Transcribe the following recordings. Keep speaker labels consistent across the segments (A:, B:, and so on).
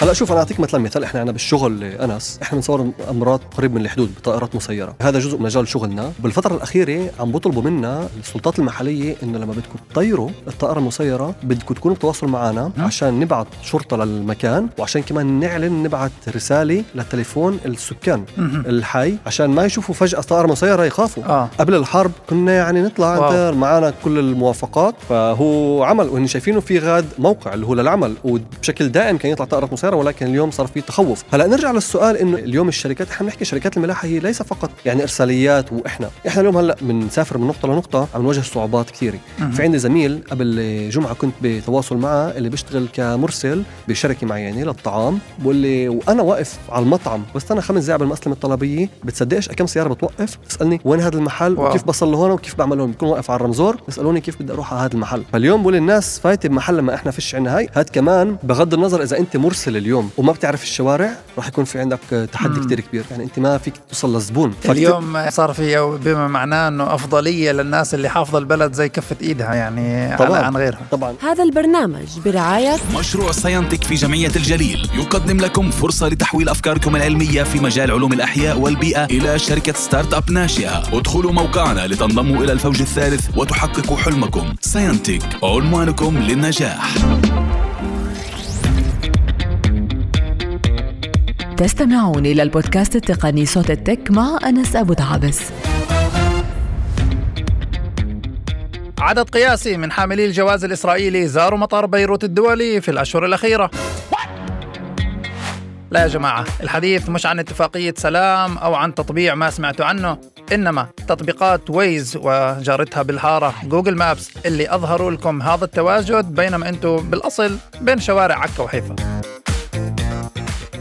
A: هلا شوف أنا أعطيك مثلا مثال. إحنا عندنا بالشغل أنس إحنا بنصور أمراض قريب من الحدود بطائرات مسيرة. هذا جزء من مجال شغلنا. بالفترة الأخيرة عم بيطلبوا منا السلطات المحلية إنه لما بدكم تطيروا الطائرة المسيرة بدكم تكونوا بتواصل معنا عشان نبعث شرطة للمكان وعشان كمان نعلن نبعث رسالة لتليفون السكان الحي عشان ما يشوفوا فجأة طائرة مسيرة يخافوا.
B: آه.
A: قبل الحرب كنا يعني نطلع معنا كل الموافقات. فهو عمل وهن شايفينه في غاد موقع اللي هو للعمل وبشكل دائم كان يطلع طائرات مسيرة. ولكن اليوم صار في تخوف. هلا نرجع للسؤال إنه اليوم الشركات إحنا بنحكي شركات الملاحة هي ليس فقط يعني إرساليات وإحنا. إحنا اليوم هلا بنسافر من نقطة لنقطة عم نواجه صعوبات كثيرة. في عندي زميل قبل جمعة كنت بتواصل معه اللي بيشتغل كمرسل بشركة معينة للطعام بقول لي وأنا واقف على المطعم بستنى خمس دقائق بالمسلمه الطلبية. بتصدقش كم سيارة بتوقف؟ تسالني وين هذا المحل؟
B: واو.
A: وكيف بصل لهون؟ وكيف بعمل هون؟ بكون واقف على الرمزور. بيسألوني كيف بدي أروح على هذا المحل. فاليوم بقول الناس فايتة بمحل لما إحنا فيش عنا هاي. هاد كمان بغض النظر إذا أنت مرسل اليوم وما بتعرف الشوارع راح يكون في عندك تحدي
B: مم.
A: كتير كبير. يعني أنت ما فيك توصل للزبون
B: اليوم صار في بما معناه إنه أفضلية للناس اللي حافظة البلد زي كفة إيدها يعني
A: طبعاً.
B: عن, عن غيرها.
A: طبعا.
C: هذا البرنامج برعاية
D: مشروع ساينتك في جمعية الجليل. يقدم لكم فرصة لتحويل أفكاركم العلمية في مجال علوم الأحياء والبيئة إلى شركة startup ناشئة ادخلوا موقعنا لتنضموا إلى الفوج الثالث وتحققوا حلمكم. ساينتك عنوانكم للنجاح.
E: تستمعون إلى البودكاست التقني صوت ال tech مع أنس أبو دعابس
B: عدد قياسي من حاملي الجواز الإسرائيلي زاروا مطار بيروت الدولي في الأشهر الأخيرة. لا يا جماعة الحديث مش عن اتفاقية سلام أو عن تطبيع ما سمعتوا عنه إنما تطبيقات Waze وجارتها بالحارة Google Maps اللي أظهروا لكم هذا التواجد بينما أنتم بالأصل بين شوارع عكا وحيفا.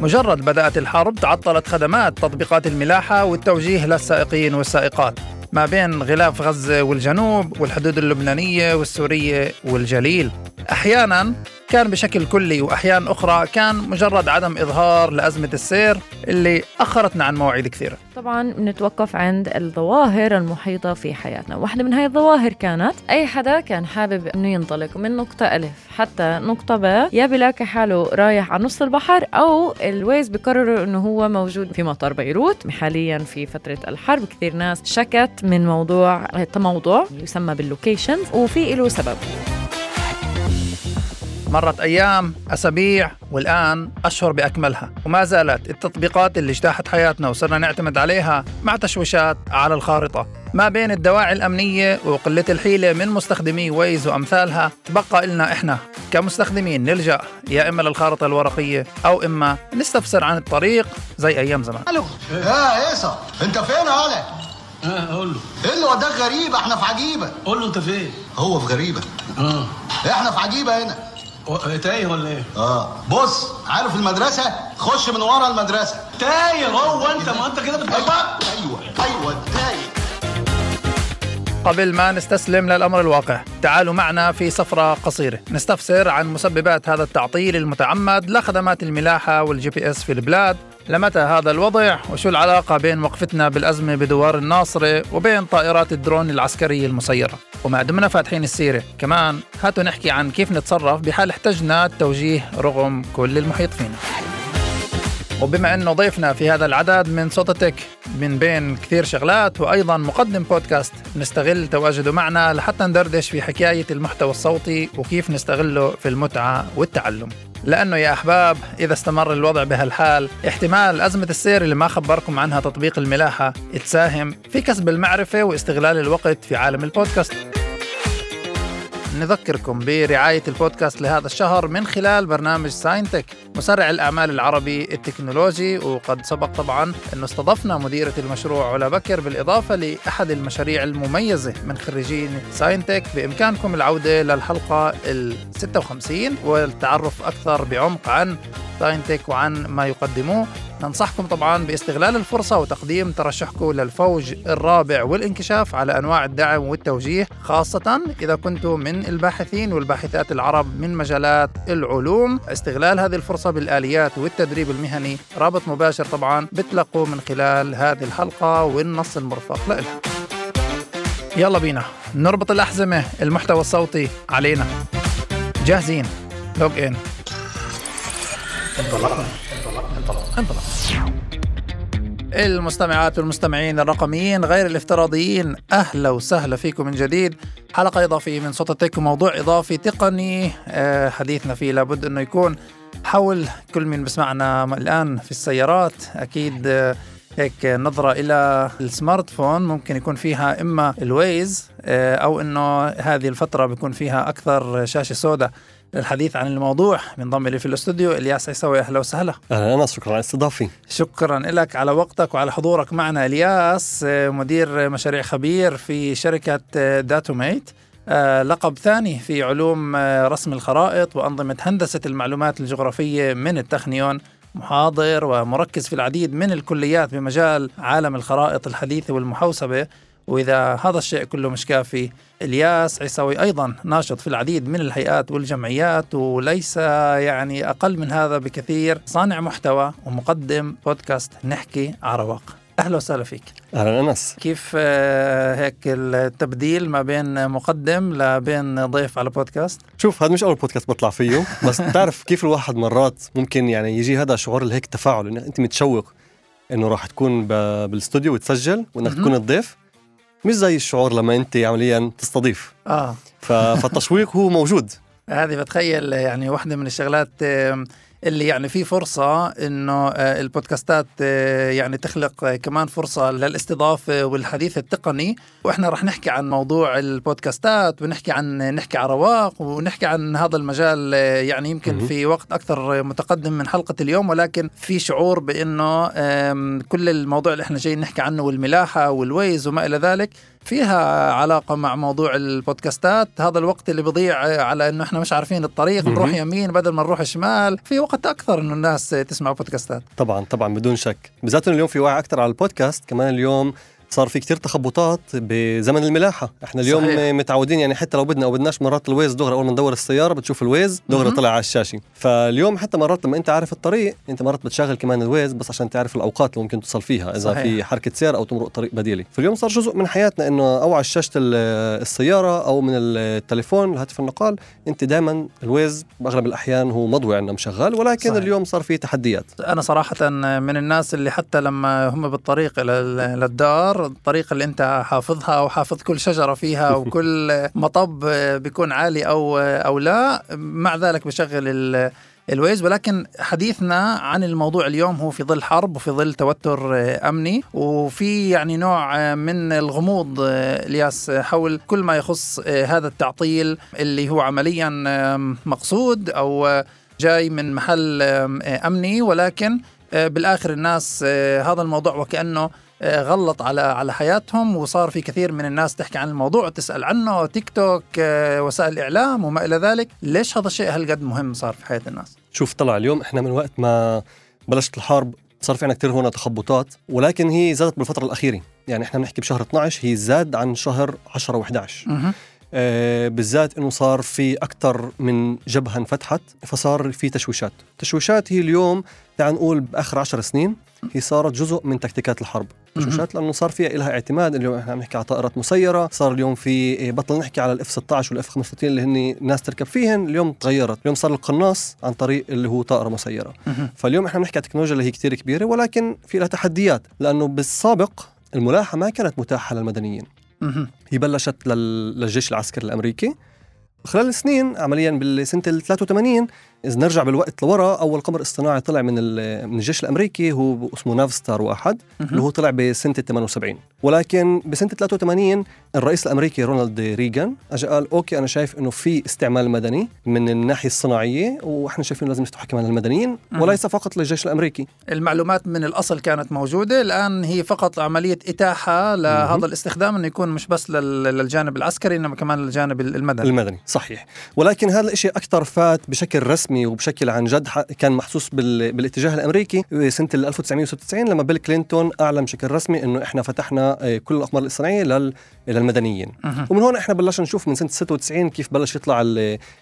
B: مجرد بدأت الحرب تعطلت خدمات تطبيقات الملاحة والتوجيه للسائقين والسائقات ما بين غلاف غزة والجنوب والحدود اللبنانية والسورية والجليل. أحيانا كان بشكل كلي وأحيان أخرى كان مجرد عدم إظهار لأزمة السير اللي أخرتنا عن مواعيد كثيرة.
F: طبعا بنتوقف عند الظواهر المحيطة في حياتنا. واحدة من هاي الظواهر كانت أي حدا كان حابب أنه ينطلق من نقطة ألف حتى نقطة ب يا بلاقي حاله رايح على نص البحر أو ال Waze بقرروا أنه هو موجود في مطار بيروت. حاليا في فترة الحرب كثير ناس شكت من موضوع التموضع يسمى بال locations وفي له سبب.
B: مرت أيام أسابيع والآن أشهر بأكملها. وما زالت التطبيقات اللي اجتاحت حياتنا وصرنا نعتمد عليها مع تشويشات على الخارطة. ما بين الدواعي الأمنية وقلة الحيلة من مستخدمي Waze وأمثالها تبقى لنا إحنا. كمستخدمين نلجأ يا إما للخارطة الورقية أو إما نستفسر عن الطريق زي أيام زمان.
G: يا عيسى. أنت فين يا ولد؟
H: آه قول له.
G: إيه اللي وداك غريبه إحنا في عجيبة.
H: قول له أنت فين؟
G: هو في غريبة.
H: آه.
G: إحنا في عجيبة هنا.
H: تايه ولا إيه؟
G: آه. بص عارف المدرسة؟ خش من ورا المدرسة.
H: تايه هو انت ما انت كده بتقول.
G: أيوه أيوه أيوه تايه.
B: قبل ما نستسلم للأمر الواقع تعالوا معنا في سفرة قصيرة. نستفسر عن مسببات هذا التعطيل المتعمد لخدمات الملاحة وال GPS في البلاد. لمتى هذا الوضع؟ وشو العلاقة بين وقفتنا بالأزمة بدوار الناصرة وبين طائرات الدرون العسكرية المسيرة؟ وما دمنا فاتحين السيرة كمان هاتوا نحكي عن كيف نتصرف بحال احتجنا التوجيه رغم كل المحيط فينا وبما إنه ضيفنا في هذا العدد من صوت من بين كثير شغلات وأيضا مقدم بودكاست نستغل تواجده معنا لحتى ندردش في حكاية المحتوى الصوتي وكيف نستغله في المتعة والتعلم. لأنه يا أحباب إذا استمر الوضع بهالحال احتمال أزمة السير اللي ما خبركم عنها تطبيق الملاحة تساهم في كسب المعرفة واستغلال الوقت في عالم البودكاست. نذكركم برعاية البودكاست لهذا الشهر من خلال برنامج ساينتك مسرع الأعمال العربي التكنولوجي وقد سبق طبعا أنه استضفنا مديرة المشروع علا بكر بالإضافة لأحد المشاريع المميزة من خريجين ساينتك. بإمكانكم العودة للحلقة ال 56 والتعرف أكثر بعمق عن ساينتك وعن ما يقدموه. ننصحكم طبعا باستغلال الفرصة وتقديم ترشحكم للفوج الرابع والانكشاف على أنواع الدعم والتوجيه خاصة إذا كنتم من الباحثين والباحثات العرب من مجالات العلوم. استغلال هذه الفرصة بالآليات والتدريب المهني رابط مباشر طبعا بتلقوا من خلال هذه الحلقة والنص المرفق لها يلا بينا نربط الأحزمة المحتوى الصوتي علينا. جاهزين؟ لوج إن المستمعات والمستمعين الرقميين غير الافتراضيين أهلا وسهلا فيكم من جديد. حلقة إضافية من صوت التك وموضوع إضافي تقني. آه، حديثنا فيه لابد أنه يكون حول كل من بسمعنا الآن في السيارات. أكيد آه، هيك نظرة إلى ال smartphone ممكن يكون فيها إما ال Waze آه، أو إنه هذه الفترة بيكون فيها أكثر شاشة سوداء. للحديث عن الموضوع. بنضم لي في الاستوديو إلياس عيسوي أهلا وسهلا.
A: أهلا انس شكرا على استضافتي
B: شكرا لك على وقتك وعلى حضورك معنا. إلياس آه، مدير مشاريع خبير في شركة آه، داتوميت. آه، لقب ثاني في علوم رسم الخرائط وأنظمة هندسة المعلومات الجغرافية من التخنيون. محاضر ومركز في العديد من الكليات بمجال عالم الخرائط الحديثة والمحوسبة. وإذا هذا الشيء كله مش كافي إلياس عيساوي أيضا ناشط في العديد من الهيئات والجمعيات وليس يعني أقل من هذا بكثير. صانع محتوى ومقدم بودكاست نحكي عرواق أهلا وسهلا فيك.
A: أهلا انس
B: كيف آه، هيك التبديل ما بين مقدم لبين ضيف على بودكاست؟
A: شوف هذا مش أول بودكاست بطلع فيه بس بتعرف كيف الواحد مرات ممكن يعني يجي هذا شعور هيك تفاعل إنه أنت متشوق إنه راح تكون بالاستوديو وتسجل وإنك تكون الضيف. مش زي الشعور لما أنت عمليا تستضيف.
B: آه.
A: فالتشويق هو موجود.
B: هذه بتخيل يعني واحدة من الشغلات اللي يعني في فرصة إنه آه، البودكاستات آه، يعني تخلق آه، كمان فرصة للاستضافة والحديث التقني. وإحنا رح نحكي عن موضوع البودكاستات ونحكي عن نحكي على رواق ونحكي عن هذا المجال يعني يمكن في وقت أكثر متقدم من حلقة اليوم. ولكن في شعور بإنه كل الموضوع اللي إحنا جايين نحكي عنه والملاحة وال Waze وما إلى ذلك فيها علاقة مع موضوع البودكاستات. هذا الوقت اللي بيضيع على إنه إحنا مش عارفين الطريق نروح يمين بدل ما نروح شمال. في وقت أكثر إنه الناس تسمع بودكاستات.
A: طبعا طبعا بدون شك. بالذات اليوم في وعي أكثر على البودكاست. كمان اليوم صار في كتير تخبطات بزمن الملاحة إحنا اليوم صحيح. متعودين يعني حتى لو بدنا أو بدناش مرات ال Waze دغري أول ما ندور السيارة بتشوف ال Waze دغري طلع على الشاشة فاليوم حتى مرات لما أنت عارف الطريق أنت مرات بتشغل كمان ال Waze بس عشان تعرف الأوقات اللي ممكن توصل فيها إذا صحيح. في حركة سير أو تمرق طريق بديلي فاليوم صار جزء من حياتنا إنه أو على شاشه السيارة أو من التليفون الهاتف النقال أنت دائما ال Waze بأغلب الأحيان هو مضوي عندنا مشغل ولكن صحيح. اليوم صار في تحديات
B: أنا صراحة من الناس اللي حتى لما هم بالطريق للدار الطريق اللي أنت حافظها وحافظ كل شجرة فيها وكل مطب بيكون عالي أو أو لا مع ذلك بشغل ال Waze. ولكن حديثنا عن الموضوع اليوم هو في ظل حرب وفي ظل توتر أمني وفي يعني نوع من الغموض إلياس حول كل ما يخص هذا التعطيل اللي هو عمليا مقصود أو جاي من محل أمني. ولكن بالآخر الناس هذا الموضوع وكأنه غلط على على حياتهم وصار في كثير من الناس تحكي عن الموضوع وتسأل عنه تيك توك آه، وسائل الاعلام وما إلى ذلك. ليش هذا الشيء هالقد مهم صار في حياة الناس؟
A: شوف طلع اليوم إحنا من وقت ما بلشت الحرب صار في عنا كثير هون تخبطات ولكن هي زادت بالفترة الأخيرة. يعني إحنا بنحكي بشهر 12 هي زاد عن شهر 10 و11 آه بالذات إنه صار في أكثر من جبهة انفتحت فصار في تشويشات. تشويشات هي اليوم تعال نقول بآخر 10 سنين هي صارت جزء من تكتيكات الحرب. تشويشات لأنه صار فيها لها اعتماد اليوم إحنا عم نحكي على طائرات مسيرة صار اليوم في إيه، بطل نحكي على الإف 16 والإف 35 اللي هن الناس تركب فيهن اليوم تغيرت. اليوم صار القناص عن طريق اللي هو طائرة مسيرة. فاليوم إحنا بنحكي على تكنولوجيا اللي هي كثير كبيرة ولكن في لها تحديات لأنه بالسابق الملاحة ما كانت متاحة للمدنيين. هي بلشت للجيش العسكري الأمريكي. خلال السنين عمليا بالسنة ال 83 اذا نرجع بالوقت لورا أول قمر اصطناعي طلع من من الجيش الأمريكي هو اسمه Navstar واحد اللي هو طلع بسنة 78 ولكن بسنة 83 الرئيس الأمريكي رونالد ريغان اجى قال okay أنا شايف إنه في استعمال مدني من الناحية الصناعية وإحنا شايفين لازم نفتح كمان المدنيين وليس فقط للجيش الأمريكي.
B: المعلومات من الأصل كانت موجودة. الآن هي فقط عملية إتاحة لهذا الاستخدام إنه يكون مش بس للجانب العسكري إنما كمان للجانب المدني.
A: المدني صحيح. ولكن هذا الشيء أكثر فات بشكل رسمي رسمي وبشكل عن جد كان محسوس بالاتجاه الأمريكي سنة 1996 لما بيل كلينتون أعلن بشكل رسمي إنه إحنا فتحنا آه، كل الأقمار الصناعيه للمدنيين أه. ومن هون إحنا بلشنا نشوف من سنة 96 كيف بلش يطلع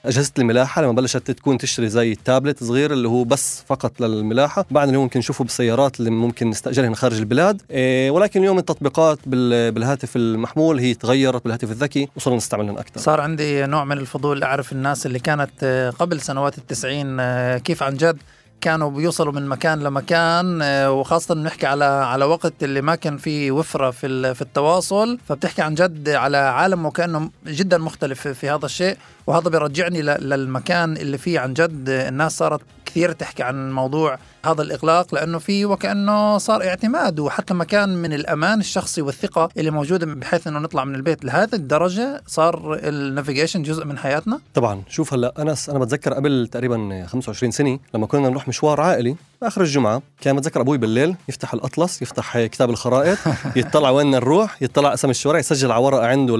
A: أجهزة الملاحة لما بلشت تكون تشتري زي التابلت صغير اللي هو بس فقط للملاحة. بعد اللي ممكن نشوفه بالسيارات اللي ممكن نستأجرها خارج البلاد. آه، ولكن اليوم التطبيقات بالهاتف المحمول هي تغيرت بالهاتف الذكي وصرنا نستعملهم أكثر.
B: صار عندي نوع من الفضول أعرف الناس اللي كانت آه، قبل سنوات ال 90 آه، كيف عن جد كانوا بيوصلوا من مكان لمكان آه، وخاصة نحكي على على وقت اللي ما كان فيه وفرة في في التواصل فبتحكي عن جد على عالم وكأنه جدا مختلف في هذا الشيء وهذا بيرجعني للمكان اللي فيه عن جد الناس صارت كثير تحكي عن موضوع هذا الإغلاق لأنه في وكأنه صار اعتماد وحتى مكان من الأمان الشخصي والثقة اللي موجودة بحيث إنه نطلع من البيت لهذه الدرجة صار النافيجيشن جزء من حياتنا.
A: طبعا شوف هلأ انس أنا بتذكر قبل تقريبا 25 سنة لما كنا نروح مشوار عائلي باخر الجمعة كان بتذكر أبوي بالليل يفتح الأطلس يفتح كتاب الخرائط يطلع وين نروح يطلع اسم الشوارع يسجل على ورقة عنده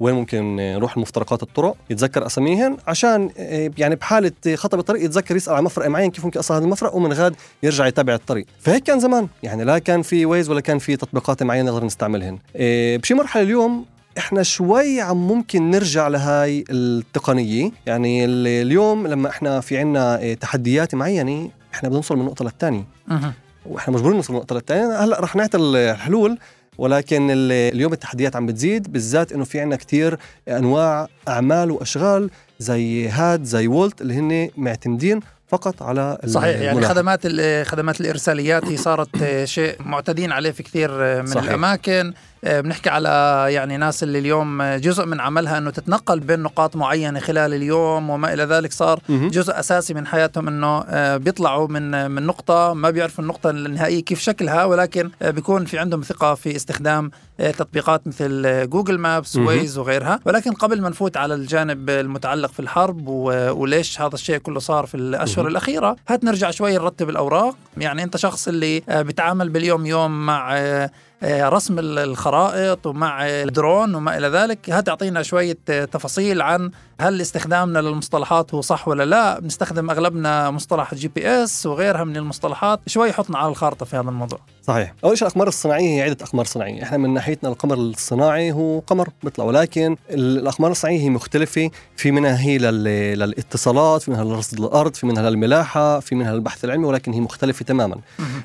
A: وين ممكن نروح المفترقات الطرق يتذكر أساميهن عشان آه، يعني بحالة خطأ بالطريق يتذكر يسأل على مفرق معين كيف ممكن أصل هذا المفرق ومن غاد يرجع يتابع الطريق. فهيك كان زمان. يعني لا كان في ويز ولا كان في تطبيقات معينة نقدر نستعملهن. آه، بشي مرحلة اليوم إحنا شوي عم ممكن نرجع لهاي التقنية. يعني ال- اليوم لما إحنا في عنا تحديات معينة إحنا بنوصل من نقطه للثانية. وإحنا مجبورين نوصل من نقطه للثانية. هلأ رح نعطي الحلول ولكن ال- اليوم التحديات عم بتزيد بالذات إنه في عنا كتير أنواع أعمال وأشغال زي هاد زي وولت اللي هن معتمدين فقط على
B: صحيح يعني. خدمات خدمات الإرساليات هي صارت آه، شيء معتادين عليه في كثير آه، من
A: صحيح.
B: الأماكن بنحكي على يعني ناس اللي اليوم آه، جزء من عملها إنه تتنقل بين نقاط معينة خلال اليوم وما إلى ذلك صار. جزء أساسي من حياتهم إنه آه، بيطلعوا من من نقطة ما بيعرفوا النقطة النهائية كيف شكلها ولكن آه، بيكون في عندهم ثقة في استخدام آه، تطبيقات مثل آه، جوجل مابس. ويز وغيرها ولكن قبل ما نفوت على الجانب المتعلق في الحرب وليش هذا الشيء كله صار في
A: الأشهر.
B: الأخيرة هات نرجع شوي نرتب الأوراق يعني انت شخص اللي آه، بتعامل باليوم يوم مع آه، آه، رسم ال- الخرائط ومع الدرون وما إلى ذلك. هات اعطينا شوية تفاصيل عن هل استخدامنا للمصطلحات هو صح ولا لا؟ بنستخدم أغلبنا مصطلح ال GPS وغيرها من المصطلحات. شوي حطنا على الخارطة في هذا الموضوع.
A: صحيح. أول شيء الاقمار الصناعية هي عدة اقمار صناعية. إحنا من ناحيتنا القمر الصناعي هو قمر بيطلع ولكن ال- الاقمار الصناعية هي مختلفة. في منها هي لل- للاتصالات في منها لرصد الأرض في منها للملاحة في منها للبحث العلمي ولكن هي مختلفة. تماما.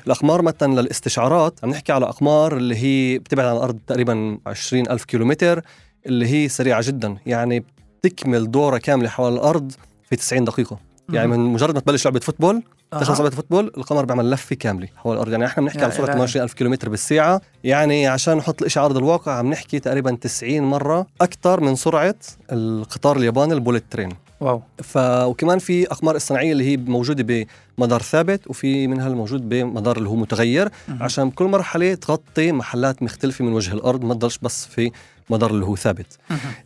A: الأقمار مثلا للاستشعارات عم نحكي على أقمار اللي هي بتبعد عن الأرض تقريبا 20 ألف كيلومتر اللي هي سريعة جدا. يعني بتكمل دورة كاملة حول الأرض في 90 دقيقة. يعني من مجرد ما تبلش لعبة football تخلص لعبه football القمر بيعمل لفة كاملة حول الأرض. يعني إحنا بنحكي على سرعه
B: إلهي.
A: 28 ألف كيلومتر بالساعة. يعني عشان نحط الإشي على أرض الواقع عم نحكي تقريبا 90 مرة أكثر من سرعة القطار الياباني ال bullet
B: train.
A: wow ف وكمان في أقمار اصطناعية اللي هي موجودة بمدار ثابت وفي منها الموجود بمدار اللي هو متغير. عشان بكل مرحلة تغطي محلات مختلفة من وجه الأرض ما تضلش بس في مدار اللي هو ثابت.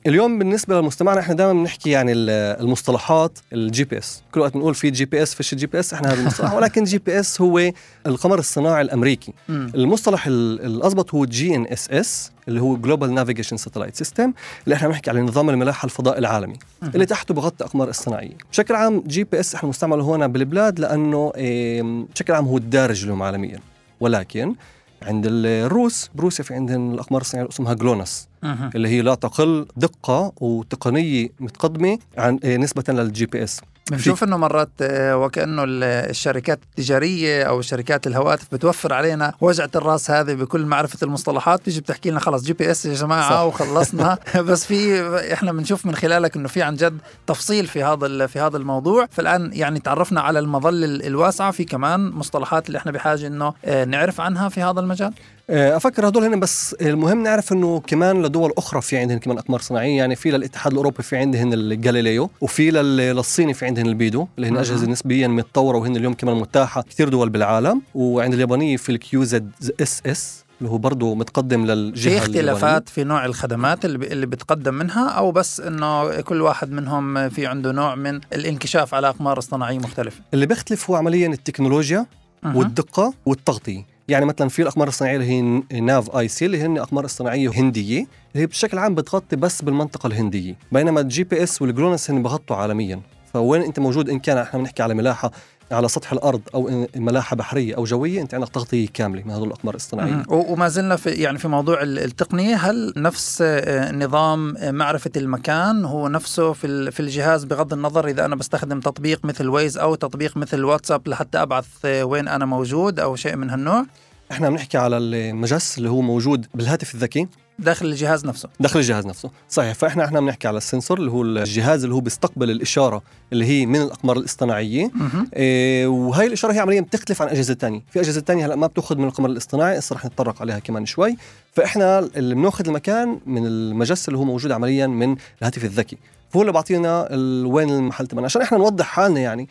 A: اليوم بالنسبة لمستمعنا إحنا دائما بنحكي يعني ال- المصطلحات ال GPS كل وقت بنقول في جي بي اس فيش جي بي اس إحنا هذا المصطلح ولكن GPS هو القمر الصناعي
B: الأمريكي.
A: المصطلح ال- الأضبط هو GNSS اللي هو global navigation satellite system اللي إحنا بنحكي على نظام الملاحة الفضاء العالمي. اللي تحته بغطي أقمار الصناعية بشكل عام GPS إحنا مستعمله هون بالبلاد لأنه إيه، بشكل عام هو الدارج اليوم عالميا ولكن عند الروس بروسيا في عندهم الأقمار الصناعية اسمها
B: GLONASS.
A: اللي هي لا تقل دقة وتقنية متقدمة عن إيه، نسبة لل GPS.
B: بنشوف إنه مرات آه، وكأنه ال- الشركات التجارية أو شركات الهواتف بتوفر علينا وجعة الرأس هذه بكل معرفة المصطلحات. بتيجي بتحكي لنا خلص GPS يا جماعة
A: صح.
B: وخلصنا. بس في إحنا بنشوف من خلالك إنه في عن جد تفصيل في هذا في هذا الموضوع. فالآن يعني تعرفنا على المظلة ال- الواسعة. في كمان مصطلحات اللي إحنا بحاجة إنه آه، نعرف عنها في هذا المجال.
A: آه، أفكر هدول هن بس المهم نعرف إنه كمان لدول أخرى في عندهم كمان أقمار صناعية يعني في للاتحاد الأوروبي في عندهم الجاليليو وفي لل- للصيني في عندهم ال BeiDou اللي هن. أجهزة نسبيا متطورة وهن اليوم كمان متاحة كثير دول بالعالم وعند اليابانية في ال QZSS اللي هو برضه متقدم للجهة
B: في. اختلافات في نوع الخدمات اللي, اللي بتقدم منها أو بس إنه كل واحد منهم في عنده نوع من الانكشاف على أقمار اصطناعيه مختلفة
A: اللي بيختلف هو عمليا التكنولوجيا. والدقة والتغطية يعني مثلا في الأقمار الصناعية اللي هي NavIC اللي هن أقمار اصطناعيه هندية اللي هي بشكل عام بتغطي بس بالمنطقة الهندية بينما ال GPS وال GLONASS هن بغطوا عالميا. فوين أنت موجود؟ إن كان إحنا بنحكي على ملاحة على سطح الأرض أو ملاحة بحرية أو جوية أنت عندك تغطية كاملة من هذول الأقمار الاصطناعيه
B: وما زلنا في يعني في موضوع ال- التقنية هل نفس آه، نظام آه، معرفة المكان هو نفسه في في الجهاز بغض النظر إذا أنا بستخدم تطبيق مثل ويز أو تطبيق مثل واتساب لحتى أبعث آه، وين أنا موجود أو شيء من هالنوع؟
A: إحنا بنحكي على المجس اللي هو موجود بالهاتف الذكي.
B: داخل الجهاز نفسه.
A: داخل الجهاز نفسه. صحيح فإحنا إحنا بنحكي على السنسور اللي هو الجهاز اللي هو بيستقبل الإشارة اللي هي من الأقمار الاصطناعية. إيه وهي الإشارة هي عمليا بتختلف عن أجهزة ثانية في أجهزة ثانية هلأ ما بتأخذ من القمر الاصطناعي هسه رح نتطرق عليها كمان شوي. فإحنا اللي بنأخذ المكان من المجس اللي هو موجود عمليا من الهاتف الذكي. فهو اللي بعطينا ال- وين المحل تبعنا. عشان إحنا نوضح حالنا يعني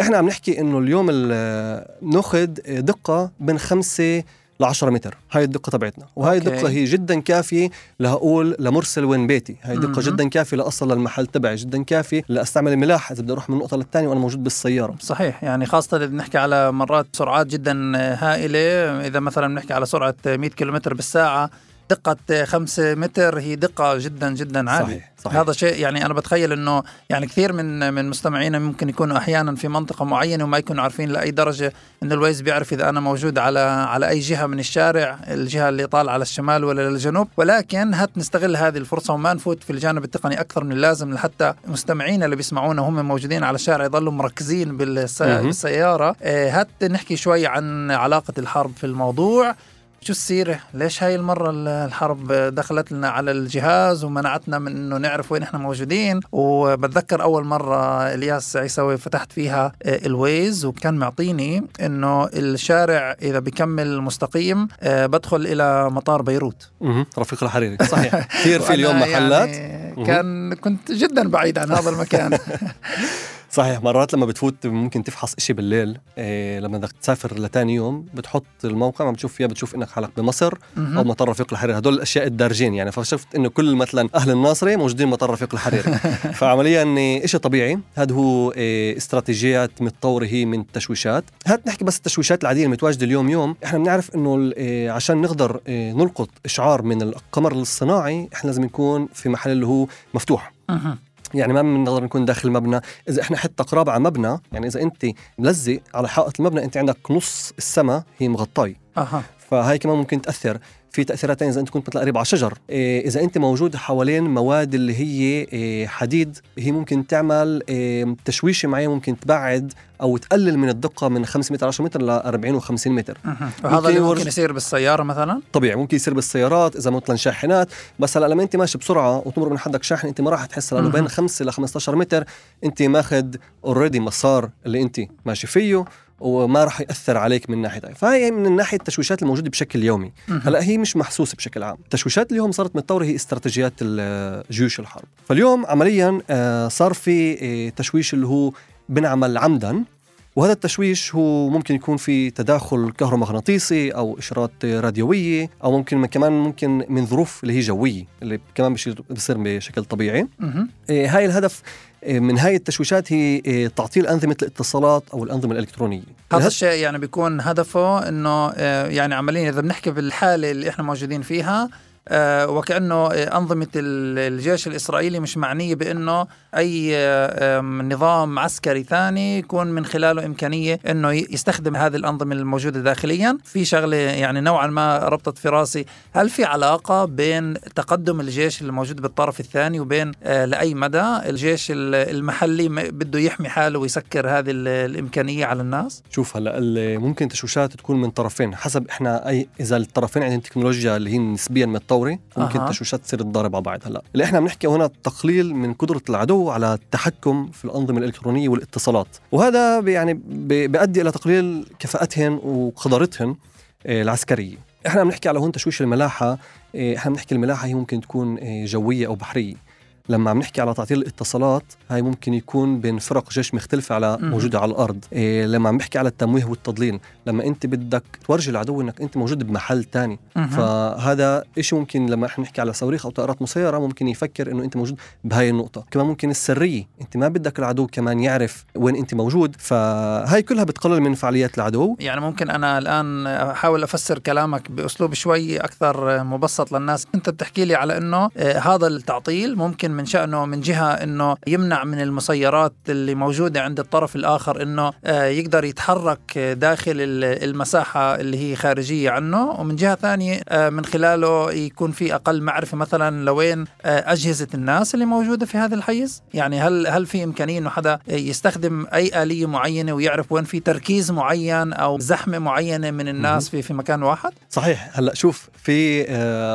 A: إحنا عم نحكي إنه اليوم ال- نأخذ دقة بين خمسة ل 10 متر. هاي الدقة تبعتنا. وهاي
B: أوكي.
A: الدقة هي جدا كافية لاقول لمرسل وين بيتي. هاي دقه
B: مهم.
A: جدا كافية لأصل للمحل تبعي جدا كافية لأستعمل الملاحة إذا بدي أروح من نقطه للثانية وأنا موجود بالسيارة.
B: صحيح. يعني خاصة إذا بنحكي على مرات سرعات جدا هائلة إذا مثلا بنحكي على سرعة 100 كيلومتر بالساعة دقة 5 متر هي دقة جدا جدا عالية.
A: صحيح صحيح.
B: هذا شيء يعني أنا بتخيل إنه يعني كثير من من مستمعينا ممكن يكونوا أحيانا في منطقة معينة وما يكونوا عارفين لأي درجة إن الويز بيعرف إذا أنا موجود على على أي جهة من الشارع الجهة اللي طالعة على الشمال ولا للجنوب. ولكن هات نستغل هذه الفرصة وما نفوت في الجانب التقني أكثر من اللازم لحتى مستمعينا اللي بيسمعونا هم موجودين على الشارع يضلوا مركزين بالس-
A: مهم.
B: بالسيارة. آه، هات نحكي شوي عن علاقة الحرب في الموضوع. شو السيرة؟ ليش هاي المرة ال- الحرب دخلت لنا على الجهاز ومنعتنا من إنه نعرف وين إحنا موجودين؟ وبتذكر أول مرة إلياس عيسوي فتحت فيها آه، ال Waze وكان معطيني إنه الشارع إذا بكمل مستقيم آه، بدخل إلى مطار بيروت.
A: رفيق الحريري. صحيح. كثير في اليوم محلات.
B: يعني كان كنت جدا بعيد عن هذا المكان.
A: صحيح مرات لما بتفوت ممكن تفحص إشي بالليل إيه لما بدك تسافر لتاني يوم بتحط الموقع ما بتشوف فيها بتشوف إنك حالك بمصر
B: مهم.
A: أو مطار رفيق الحريري هدول الأشياء الدارجين يعني فشفت إنه كل مثلا أهل الناصرة موجودين مطار رفيق الحريري فعمليا إشي طبيعي. هذا هو إيه استراتيجيات متطورة هي من التشويشات. هات نحكي بس التشويشات العادية المتواجدة اليوم يوم إحنا بنعرف إنه إيه عشان نقدر إيه نلقط إشعار من القمر الصناعي إحنا لازم نكون في محل اللي هو مفتوح. يعني ما بنقدر نكون داخل المبنى إذا إحنا حتى قراب على مبنى يعني إذا انت ملزق على حائط المبنى انت عندك نص السماء هي مغطاي.
B: أها.
A: فهاي كمان ممكن تأثر. في تاثيرات ثانية إذا أنت كنت مثلا قريب على شجر. إيه إذا أنت موجود حوالين مواد اللي هي إيه حديد هي ممكن تعمل إيه تشويشة معين ممكن تبعد أو تقلل من الدقة من 5 متر 10 متر ل 40 و50 متر.
B: وهذا اللي ممكن يصير بالسيارة مثلا؟
A: طبيعي ممكن يصير بالسيارات إذا مثلا شاحنات. بس هلا لما أنت ماشي بسرعة وتمر من حدك شاحن أنت ما راح تحس
B: لأنه.
A: بين 5 ل 15 متر أنت ماخذ اوريدي مسار اللي أنت ماشي فيه. وما راح يأثر عليك من ناحية فهي من ناحية التشويشات الموجودة بشكل يومي. هلأ هي مش محسوسة بشكل عام. التشويشات اليوم صارت متطورة هي استراتيجيات جيوش الحرب. فاليوم عمليا آه، صار في آه، تشويش اللي هو بنعمل عمدا. وهذا التشويش هو ممكن يكون في تداخل كهرومغناطيسي أو إشارات راديوية أو ممكن كمان ممكن من ظروف اللي هي جوية اللي كمان بيصير بشكل طبيعي. إيه، هاي الهدف إيه، من هاي التشويشات هي إيه، تعطيل أنظمة الاتصالات أو الأنظمة الإلكترونية
B: هذا الشيء يعني بيكون هدفه إنه آه، يعني عمليا إذا بنحكي بالحالة اللي إحنا موجودين فيها آه، وكأنه أنظمة ال- الجيش الإسرائيلي مش معنية بأنه أي آه، نظام عسكري ثاني يكون من خلاله إمكانية أنه ي- يستخدم هذه الأنظمة الموجودة داخليا. في شغلة يعني نوعا ما ربطت في راسي. هل في علاقة بين تقدم الجيش الموجود بالطرف الثاني وبين آه، لأي مدى الجيش ال- المحلي بده يحمي حاله ويسكر هذه ال- الإمكانية على الناس؟
A: شوف هلا ممكن تشويشات تكون من طرفين حسب إحنا اي إذا الطرفين عندهم تكنولوجيا اللي هي نسبيا متطوره ممكن
B: أها.
A: التشويشات تصير تضارب على بعض هلا. اللي إحنا بنحكي هنا تقليل من قدرة العدو على التحكم في الأنظمة الإلكترونية والاتصالات. وهذا يعني بي- بيؤدي إلى تقليل كفاءتهن وقدرتهن آه، العسكرية. إحنا عم نحكي على هون تشويش الملاحة آه، إحنا بنحكي الملاحة هي ممكن تكون آه، جوية أو بحرية. لما عم نحكي على تعطيل الاتصالات هاي ممكن يكون بين فرق جيش مختلفة على. موجودة على الأرض. إيه لما عم نحكي على التمويه والتضليل لما أنت بدك تورجي العدو أنك أنت موجود بمحل تاني. فهذا إشي ممكن لما إحنا نحكي على صواريخ أو طائرات مسيرة ممكن يفكر أنه أنت موجود بهاي النقطة. كمان ممكن السرية أنت ما بدك العدو كمان يعرف وين أنت موجود. فهاي كلها بتقلل من فعاليات العدو.
B: يعني ممكن أنا الآن أحاول أفسر كلامك بأسلوب شوي أكثر مبسط للناس. أنت بتحكي لي على إنه آه، هذا التعطيل ممكن من شأنه من جهة أنه يمنع من المسيرات اللي موجودة عند الطرف الآخر أنه آه، يقدر يتحرك داخل ال- المساحة اللي هي خارجية عنه ومن جهة ثانية آه، من خلاله يكون في أقل معرفة مثلا لوين آه، أجهزة الناس اللي موجودة في هذا الحيز؟ يعني هل هل في إمكانية أنه حدا يستخدم أي آلية معينة ويعرف وين في تركيز معين أو زحمة معينة من الناس في في مكان واحد؟
A: صحيح. هلأ شوف في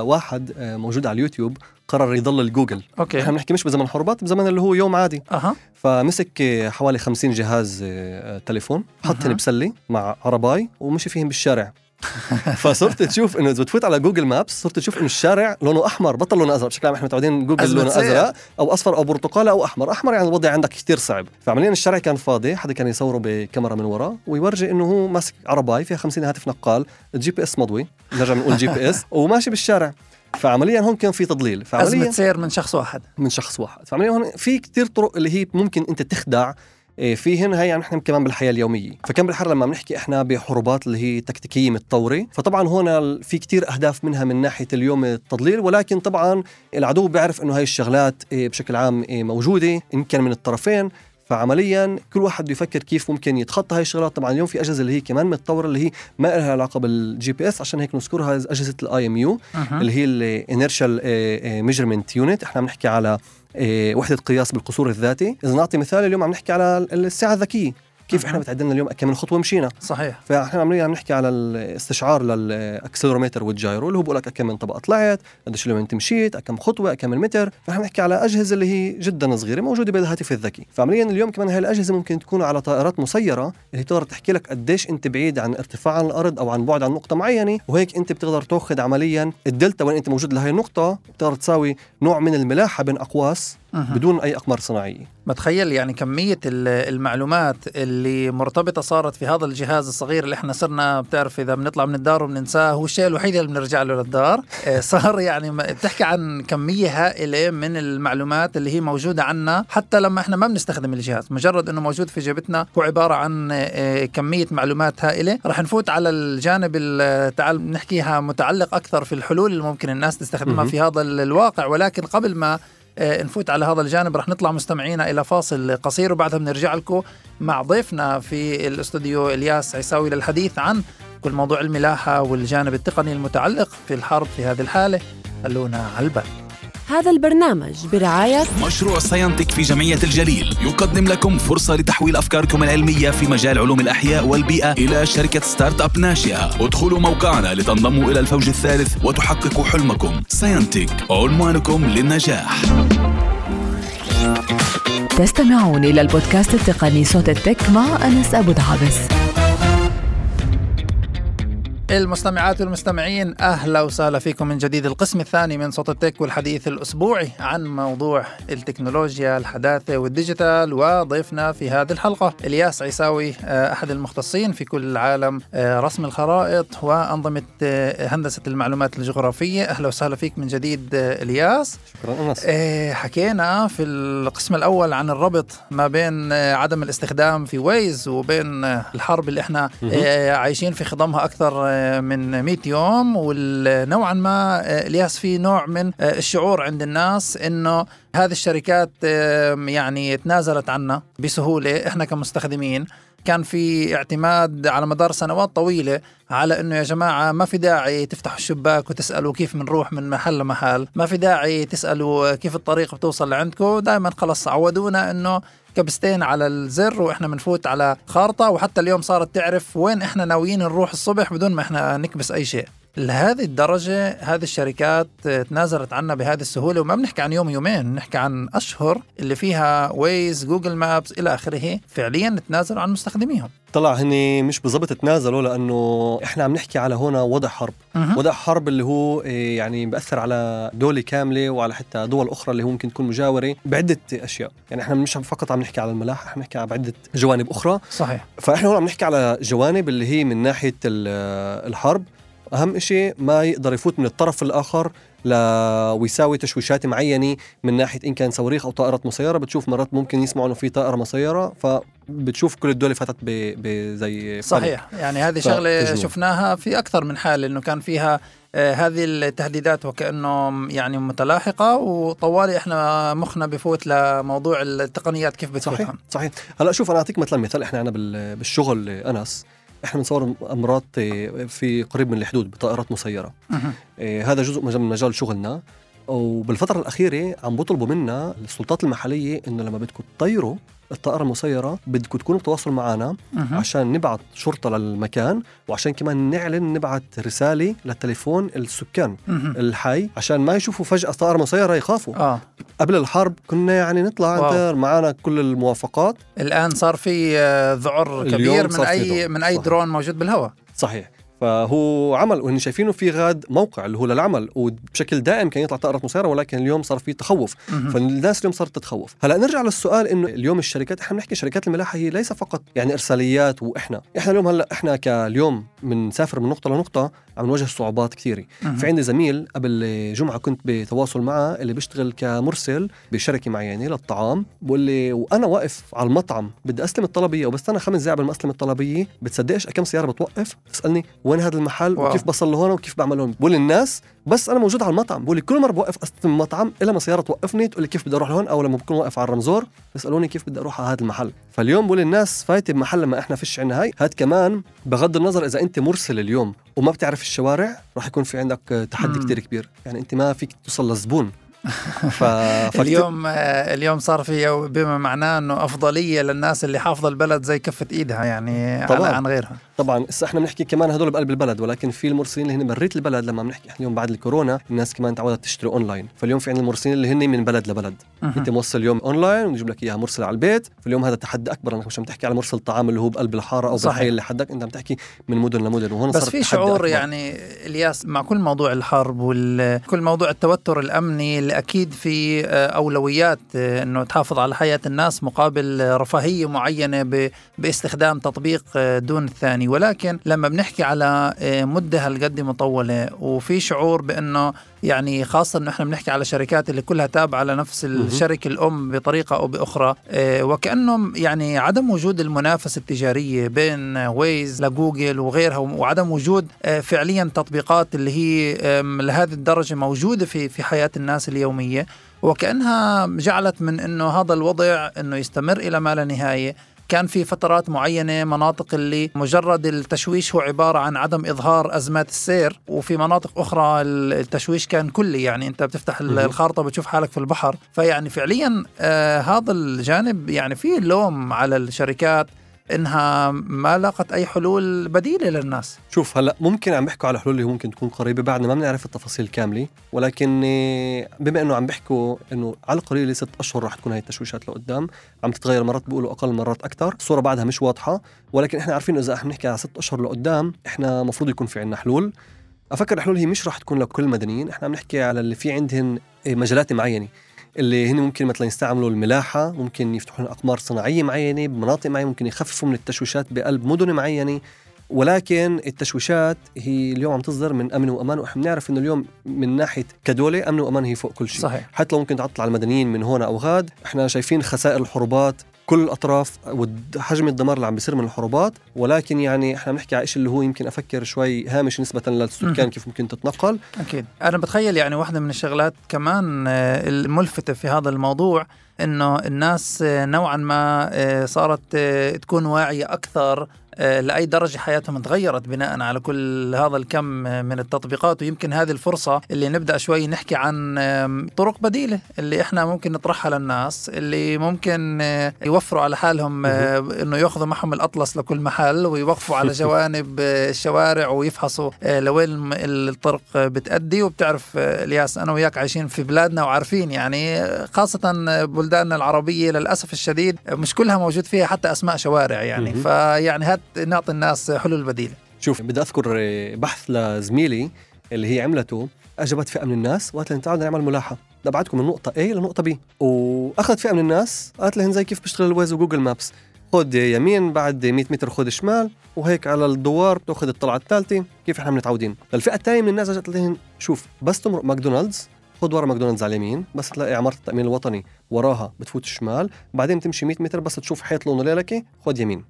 A: واحد موجود على اليوتيوب قرر يضلل جوجل
B: أوكي.
A: إحنا بنحكي مش بزمن حروبات بزمن اللي هو يوم عادي.
B: أها.
A: فمسك حوالي 50 جهاز آه، تليفون حطهم. بسلة مع عرباي ومشي فيهم بالشارع. فصرت تشوف إنه إذا بتفوت على Google Maps صرت تشوف إنه الشارع لونه أحمر بطل لونه أزرق. بشكل عام إحنا متعودين جوجل لونه. أزرق أو أصفر أو برتقالي أو أحمر. أحمر يعني الوضع عندك كثير صعب. فعمليا الشارع كان فاضي حدا كان يصوره بكاميرا من ورا ويورجي إنه هو ماسك عرباي فيها 50 هاتف نقال ال GPS مضوي نرجع بنقول GPS وماشي بالشارع. فعمليا هون كان في تضليل. فعمليا
B: أزمة سير من شخص واحد.
A: من شخص واحد. فعمليا هون في كتير طرق اللي هي ممكن أنت تخدع إيه، فيهن هي يعني نحن كمان بالحياة اليومية. فكان بالحرب لما بنحكي إحنا بحروبات اللي هي تكتيكية متطورة فطبعا هون في كتير أهداف منها من ناحية اليوم التضليل ولكن طبعا العدو بيعرف إنه هاي الشغلات إيه، بشكل عام إيه، موجودة إن كان من الطرفين. فعمليا كل واحد بده يفكر كيف ممكن يتخطى هاي الشغلات. طبعا اليوم في أجهزة اللي هي كمان متطورة اللي هي ما لها علاقة بال GPS. عشان هيك نذكرها أجهزة ال
B: IMU.
A: اللي هي ال inertial measurement unit إحنا عم نحكي على آه، وحدة قياس بالقصور الذاتي. إذا نعطي مثال اليوم عم نحكي على الساعة الذكية. كيف إحنا بتعد لنا اليوم كم من خطوة مشينا
B: صحيح.
A: فإحنا عمليا عم نحكي على الاستشعار لل accelerometer وال gyro اللي هو بقول لك كم من طبقة طلعت قديش اليوم أنت مشيت كم خطوة كم من متر فإحنا بنحكي على أجهزة اللي هي جدا صغيرة موجودة بالهاتف الذكي. فعمليا اليوم كمان هاي الأجهزة ممكن تكون على طائرات مسيرة اللي تقدر تحكي لك قديش أنت بعيد عن ارتفاع عن الأرض أو عن بعد عن نقطة معينة. وهيك أنت بتقدر تأخذ عمليا الدلتا وين أنت موجود لهي النقطة. بتقدر تساوي نوع من الملاحة بين
B: أقواس.
A: بدون أي أقمار صناعية.
B: بتخيل يعني كمية ال- المعلومات اللي مرتبطة صارت في هذا الجهاز الصغير اللي إحنا صرنا بتعرف إذا بنطلع من الدار وبننساه هو الشيء الوحيد اللي بنرجع له للدار. آه، صار يعني بتحكي عن كمية هائلة من المعلومات اللي هي موجودة عنا حتى لما إحنا ما بنستخدم الجهاز. مجرد إنه موجود في جيبتنا هو عبارة عن آه، كمية معلومات هائلة. رح نفوت على الجانب ال- تعال نحكيها متعلق أكثر في الحلول اللي ممكن الناس تستخدمها. في هذا ال- الواقع. ولكن قبل ما نفوت على هذا الجانب. رح نطلع مستمعينا إلى فاصل قصير وبعدها بنرجع لكم مع ضيفنا في الاستوديو إلياس عيساوي للحديث عن كل موضوع الملاحة والجانب التقني المتعلق في الحرب في هذه الحالة خلونا على البال
C: هذا البرنامج برعاية
D: مشروع ساينتك في جمعية الجليل. يقدم لكم فرصة لتحويل أفكاركم العلمية في مجال علوم الأحياء والبيئة إلى شركة start-up ناشئة. ادخلوا موقعنا لتنضموا إلى الفوج الثالث وتحققوا حلمكم. ساينتك عنوانكم للنجاح.
E: تستمعون إلى البودكاست التقني صوت التك مع أنس أبو دعابس
B: المستمعات والمستمعين أهلا وسهلا فيكم من جديد. القسم الثاني من صوت التك والحديث الأسبوعي عن موضوع التكنولوجيا الحداثة والديجيتال وضيفنا في هذه الحلقة إلياس عيساوي آه، أحد المختصين في كل العالم آه، رسم الخرائط وأنظمة آه، هندسة المعلومات الجغرافية. أهلا وسهلا فيك من جديد إلياس.
A: شكرا
B: أنس. حكينا في القسم الأول عن الربط ما بين عدم الاستخدام في ويز وبين الحرب اللي إحنا عايشين في خضمها أكثر آه، من 100 يوم ونوعا ما آه، إلياس في نوع من آه، الشعور عند الناس إنه هذه الشركات يعني تنازلت عنا بسهولة إحنا كمستخدمين. كان في اعتماد على مدار سنوات طويلة على إنه يا جماعة ما في داعي تفتحوا الشباك وتسألوا كيف بنروح من محل لمحل. ما في داعي تسألوا كيف الطريق بتوصل لعندكم. دائما خلص عودونا إنه كبستين على الزر وإحنا بنفوت على خارطة وحتى اليوم صارت تعرف وين إحنا ناويين نروح الصبح بدون ما إحنا نكبس أي شيء. لهذه الدرجة هذه الشركات تنازلت عنا بهذه السهولة وما بنحكي عن يوم يومين بنحكي عن أشهر اللي فيها Waze Google Maps إلى آخره فعليا تنازلوا عن مستخدميهم.
A: طلع هني مش بالضبط تنازلوا لأنه إحنا عم نحكي على هنا وضع حرب.
B: مهم.
A: وضع حرب اللي هو إيه، يعني بأثر على دولة كاملة وعلى حتى دول أخرى اللي هو ممكن تكون مجاورة بعدة أشياء. يعني إحنا مش فقط عم نحكي على الملاحة إحنا بنحكي على بعدة جوانب أخرى.
B: صحيح.
A: فإحنا هون عم نحكي على جوانب اللي هي من ناحية ال- الحرب. أهم شيء ما يقدر يفوت من الطرف الآخر ل ويساوي تشويشات معينة من ناحية إن كان صواريخ أو طائرة مسيرة. بتشوف مرات ممكن يسمعوا إنه في طائرة مسيرة ف بتشوف كل الدول فاتت بزي
B: صحيح. يعني هذه
A: شغلة.
B: شفناها في أكثر من حال إنه كان فيها آه، هذه التهديدات وكأنه يعني متلاحقة وطوالي إحنا مخنا بفوت لموضوع التقنيات كيف
A: صحيح
B: بتفوتها.
A: صحيح. هلا شوف أنا أعطيك مثلا مثال إحنا عنا بال- بالشغل أنس. إحنا بنصور أمراض آه، في قريب من الحدود بطائرات
B: مسيرة.
A: آه، هذا جزء من مجال شغلنا وبالفترة الأخيرة عم بيطلبوا منا السلطات المحلية إنه لما بدكم تطيروا الطائرة المسيرة بدكم تكونوا بتواصلوا معنا
B: مهم.
A: عشان نبعت شرطة للمكان وعشان كمان نعلن نبعت رسالة للتليفون السكان
B: مهم.
A: الحي عشان ما يشوفوا فجأة طائرة مسيرة يخافوا
B: آه
A: قبل الحرب كنا يعني نطلع معنا كل الموافقات
B: الآن صار في آه، ذعر كبير من
A: ذعر.
B: من أي
A: صح.
B: درون موجود بالهواء
A: صحيح فهو عمل وهن شايفينه في غاد موقع اللي هو للعمل وبشكل دائم كان يطلع طائرة مسيرة ولكن اليوم صار في تخوف. فالناس اليوم صارت تتخوف. هلا نرجع للسؤال إنه اليوم الشركات إحنا بنحكي شركات الملاحة هي ليس فقط يعني إرساليات وإحنا. إحنا اليوم هلا إحنا كاليوم بنسافر من نقطة لنقطة عم نواجه صعوبات
B: كثيرة.
A: في عندي زميل قبل جمعة كنت بتواصل معه اللي بيشتغل كمرسل بشركة معينة للطعام بقول لي وأنا واقف على المطعم بدي أستلم الطلبية وبستنى خمس دقائق قبل ما أستلم الطلبية بتصدقش كم سيارة بتوقف؟ تسالني وين هذا المحل
B: واو.
A: وكيف بصل لهون وكيف بعمل هون. بقول الناس بس أنا موجود على المطعم. بقول كل مرة بوقف أستلم المطعم إلا ما سيارة توقفني تقول لي كيف بدي أروح لهون أو لما بكون واقف على ال רמזור يسالوني كيف بدي أروح على هذا المحل. فاليوم بقول الناس فايتة بمحل لما إحنا فيش عنا هاي. هاد كمان بغض النظر إذا أنت مرسل اليوم وما بتعرف الشوارع راح يكون في عندك تحدي
B: مم.
A: كتير كبير. يعني أنت ما فيك توصل للزبون. ف...
B: اليوم آه، اليوم صار في بما معناه إنه أفضلية للناس اللي حافظة البلد زي كفة إيدها يعني عن,
A: طبعاً.
B: عن غيرها.
A: طبعا هسه إحنا بنحكي كمان هدول بقلب البلد ولكن في المرسلين اللي هن بريت البلد لما بنحكي إحنا اليوم بعد الكورونا الناس كمان تعودت تشتري أونلاين فاليوم في عندنا المرسلين اللي هن من بلد لبلد
B: مهم.
A: انت موصل اليوم أونلاين ونجيب لك إياها مرسل على البيت فاليوم هذا تحدي أكبر إنك مش عم تحكي على مرسل طعام اللي هو بقلب الحارة أو
B: صحيح.
A: بالحي اللي حدك أنت عم تحكي من مدن لمدن وهون
B: بس
A: صار
B: في شعور
A: أكبر.
B: يعني إلياس مع كل موضوع الحرب وكل موضوع التوتر الأمني اللي أكيد في آه، أولويات آه، إنه تحافظ على حياة الناس مقابل رفاهية معينة باستخدام تطبيق آه، دون الثاني ولكن لما بنحكي على آه، مدة هالقد مطولة وفي شعور بأنه يعني خاصة إنه إحنا بنحكي على شركات اللي كلها تابعة لنفس الشركة الأم بطريقة أو بأخرى آه، وكانه يعني عدم وجود المنافسة التجارية بين Waze ل Google وغيرها وعدم وجود آه، فعليا تطبيقات اللي هي لهذه الدرجة موجودة في في حياة الناس اليومية وكأنها جعلت من إنه هذا الوضع إنه يستمر إلى ما لا نهاية. كان في فترات معينة مناطق اللي مجرد التشويش هو عبارة عن عدم إظهار أزمات السير وفي مناطق أخرى التشويش كان كلي يعني أنت بتفتح
A: مهم.
B: الخارطة بتشوف حالك في البحر فيعني فعليا آه هذا الجانب يعني في لوم على الشركات إنها ما لاقت أي حلول بديلة للناس.
A: شوف هلأ ممكن عم بيحكوا على حلول اللي ممكن تكون قريبة بعدنا ما بنعرف التفاصيل الكامله ولكن آه، بما إنه عم بيحكوا إنه على القليله ست أشهر رح تكون هاي التشويشات لقدام عم تتغير مرات بيقولوا أقل مرات أكثر. الصورة بعدها مش واضحة. ولكن إحنا عارفين إذا إحنا بنحكي على ست أشهر لقدام إحنا المفروض يكون في عندنا حلول. أفكر الحلول هي مش رح تكون لكل المدنيين. إحنا عم نحكي على اللي في عندهم آه، مجالات معينة. اللي هن ممكن مثلا يستعملوا الملاحة ممكن يفتحوا أقمار صناعية معينة بمناطق معينة ممكن يخففوا من التشويشات بقلب مدن معينة. ولكن التشويشات هي اليوم عم تصدر من أمن وأمان وإحنا بنعرف إنه اليوم من ناحية كدولة أمن وأمان هي فوق كل شيء.
B: صحيح.
A: حتى لو ممكن تعطل على المدنيين من هون أو غاد إحنا شايفين خسائر الحروبات كل الأطراف وحجم الدمار اللي عم بيصير من الحروبات ولكن يعني إحنا بنحكي على شيء اللي هو يمكن أفكر شوي هامش نسبة للسكان. كيف ممكن تتنقل
B: أكيد أنا بتخيل يعني واحدة من الشغلات كمان آه، الملفتة في هذا الموضوع إنه الناس آه، نوعا ما آه، صارت تكون واعية أكثر لأي درجة حياتهم تغيرت بناء على كل هذا الكم آه، من التطبيقات. ويمكن هذه الفرصة اللي نبدأ شوي نحكي عن طرق بديلة اللي إحنا ممكن نطرحها للناس اللي ممكن آه، يوفروا على حالهم آه، إنه يأخذوا معهم الأطلس لكل محل ويوقفوا على جوانب آه، الشوارع ويفحصوا آه، لوين الطرق آه، بتأدي. وبتعرف آه، إلياس أنا وياك عايشين في بلادنا وعارفين يعني آه، خاصة آه، بلداننا العربية للأسف الشديد آه، مش كلها موجود فيها حتى أسماء شوارع يعني. فيعني هات نعطي الناس حلول بديلة.
A: شوف بدي أذكر آه، بحث لزميلتي اللي هي عملته جابت فئة من الناس وقالت لهم تعالوا نعمل ملاحة. أبعتكم من نقطة A لنقطة B. وأخذت فئة من الناس قالت لهم زي كيف بيشتغل ال Waze و Google Maps. خد يمين بعد 100 متر خد شمال وهيك على الدوار بتأخذ الطلعة الثالثة كيف إحنا متعودين للفئة الثانية من الناس أجت لهم شوف بس تمرق ماكدونالدز خد ورا ماكدونالدز على اليمين بس تلاقي عمارة التأمين الوطني وراها بتفوت شمال بعدين تمشي 100 متر بس تشوف حيط لونه ليلكي خد يمين.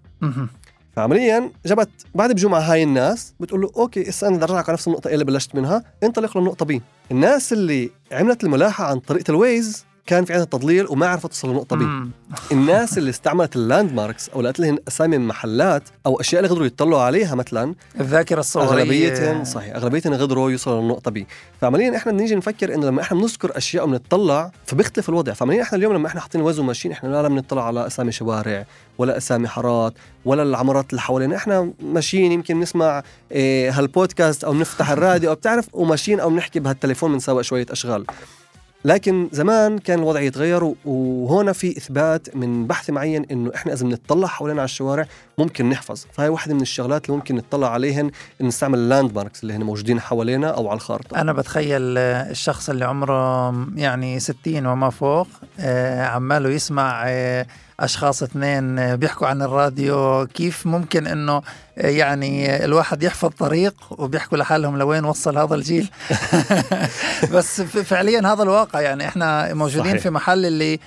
A: فعمليا أجت بعد بجمعة هاي الناس بتقول له أوكي هسه أنا بدي ارجعك على نفس النقطة اللي بلشت منها انطلق للنقطة B. الناس اللي عملت الملاحة عن طريقة ال Waze كان في عندها تضليل وما عرفت توصل للنقطة
B: B.
A: الناس اللي استعملت ال landmarks أو لقت لهم أسامي من محلات أو أشياء اللي قدروا يطلعوا عليها مثلا
B: الذاكرة الصورية.
A: أغلبيتهم صحيح أغلبيتهم قدروا يوصلوا للنقطة B. فعمليا إحنا بنيجي نفكر إنه لما إحنا بنذكر أشياء وبنطلع فبيختلف الوضع. فعمليا إحنا اليوم لما إحنا حاطين Waze وماشيين إحنا لا بنطلع على أسامي شوارع ولا أسامي حارات ولا العمارات اللي حوالينا. إحنا ماشيين يمكن نسمع إيه هالبودكاست أو نفتح الراديو أو بتعرف وماشيين أو بنحكي بهالتليفون بنسوق شوية أشغال. لكن زمان كان الوضع يتغير وهنا في إثبات من بحث معين إنه إحنا إذا بنطلع حوالينا على الشوارع ممكن نحفظ. فهي واحدة من الشغلات اللي ممكن نطلع عليهن إن نستعمل ال landmarks اللي هن موجودين حوالينا أو على الخارطة.
B: أنا بتخيل آه، الشخص اللي عمره يعني 60 وما فوق آه، عماله يسمع أشخاص اثنين آه، بيحكوا عن الراديو كيف ممكن إنه آه، يعني آه، الواحد يحفظ طريق وبيحكوا لحالهم لوين وصل هذا الجيل. بس فعليا هذا الواقع. يعني إحنا موجودين
A: صحيح.
B: في محل اللي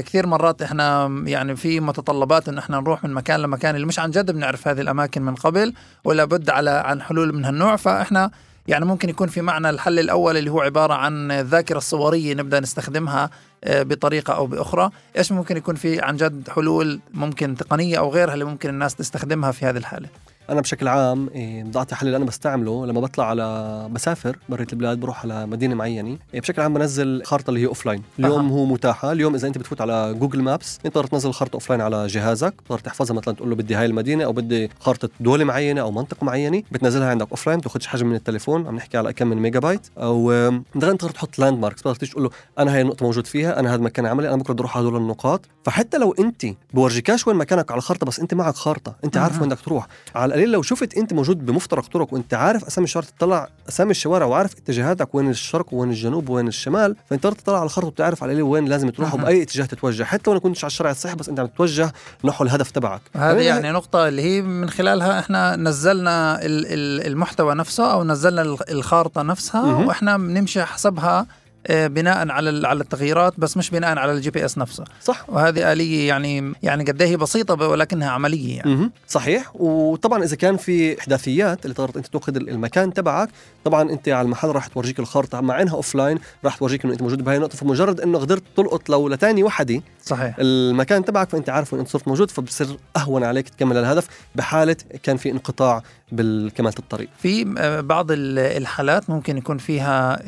B: كثير مرات إحنا يعني في متطلبات إنه إحنا نروح من مكان لمكان اللي مش عن جد بنعرف هذه الأماكن من قبل ولا بد على عن حلول من هالنوع. فإحنا يعني ممكن يكون في معنا الحل الأول اللي هو عبارة عن الذاكرة الصورية نبدأ نستخدمها آه، بطريقة أو بأخرى، إيش ممكن يكون في عن جد حلول ممكن تقنية أو غيرها اللي ممكن الناس تستخدمها في هذه الحالة؟
A: أنا بشكل عام إيه، بدي أعطي حل اللي أنا بستعمله لما بطلع على بسافر برة البلاد بروح على مدينة معينة. إيه، بشكل عام بنزل خارطة اللي هي offline اليوم
B: أها.
A: هو متاحة. اليوم إذا أنت بتفوت على Google Maps أنت تقدر تنزل الخارطه offline على جهازك. تقدر تحفظها مثلا تقول له بدي هاي المدينة أو بدي خارطة دولة معينة أو منطقة معينة بتنزلها عندك offline بتاخذش حجم من التليفون عم نحكي على كم من ميجا بايت أو تقدر تحط landmarks بتقدر تيجي تقول له أنا هاي النقطة موجود فيها أنا هذا مكان عملي أنا بكرة بدي أروح هدول النقاط. فحتى لو أنت بورجيكاش وين مكانك على الخارطة بس أنت معك خارطة أنت عارف. وين بدك تروح. على القليل لو شفت انت موجود بمفترق طرق وانت عارف اسامي الشوارع تطلع اسامي الشوارع وعارف اتجاهاتك وين الشرق وين الجنوب وين الشمال فانت تطلع على الخريطه وبتعرف على وين لازم تروح. وبأي اتجاه تتوجه حتى لو ما كنتش على الشارع الصحيح بس انت عم تتوجه نحو الهدف تبعك
B: هذه يعني نقطة اللي هي من خلالها إحنا نزلنا ال- ال- المحتوى نفسه أو نزلنا ال- الخارطة نفسها. وإحنا بنمشي حسبها بناء على على التغييرات بس مش بناء على ال GPS نفسه.
A: صح.
B: وهذه آلية يعني يعني قد إيه هي بسيطة ب- ولكنها عملية يعني.
A: مهم. صحيح. وطبعا إذا كان في إحداثيات اللي تقدر أنت تأخذ المكان تبعك طبعا أنت على المحل راح تورجيك الخارطه مع إنها offline راح تورجيك إنه أنت موجود بهاي النقطة. فمجرد إنه قدرت تلقط لو لثانية وحدة
B: صحيح.
A: المكان تبعك فأنت عارف وين انت صرت موجود فبصير أهون عليك تكمل الهدف بحالة كان في انقطاع بالكمالة الطريق.
B: في آه، بعض ال- الحالات ممكن يكون فيها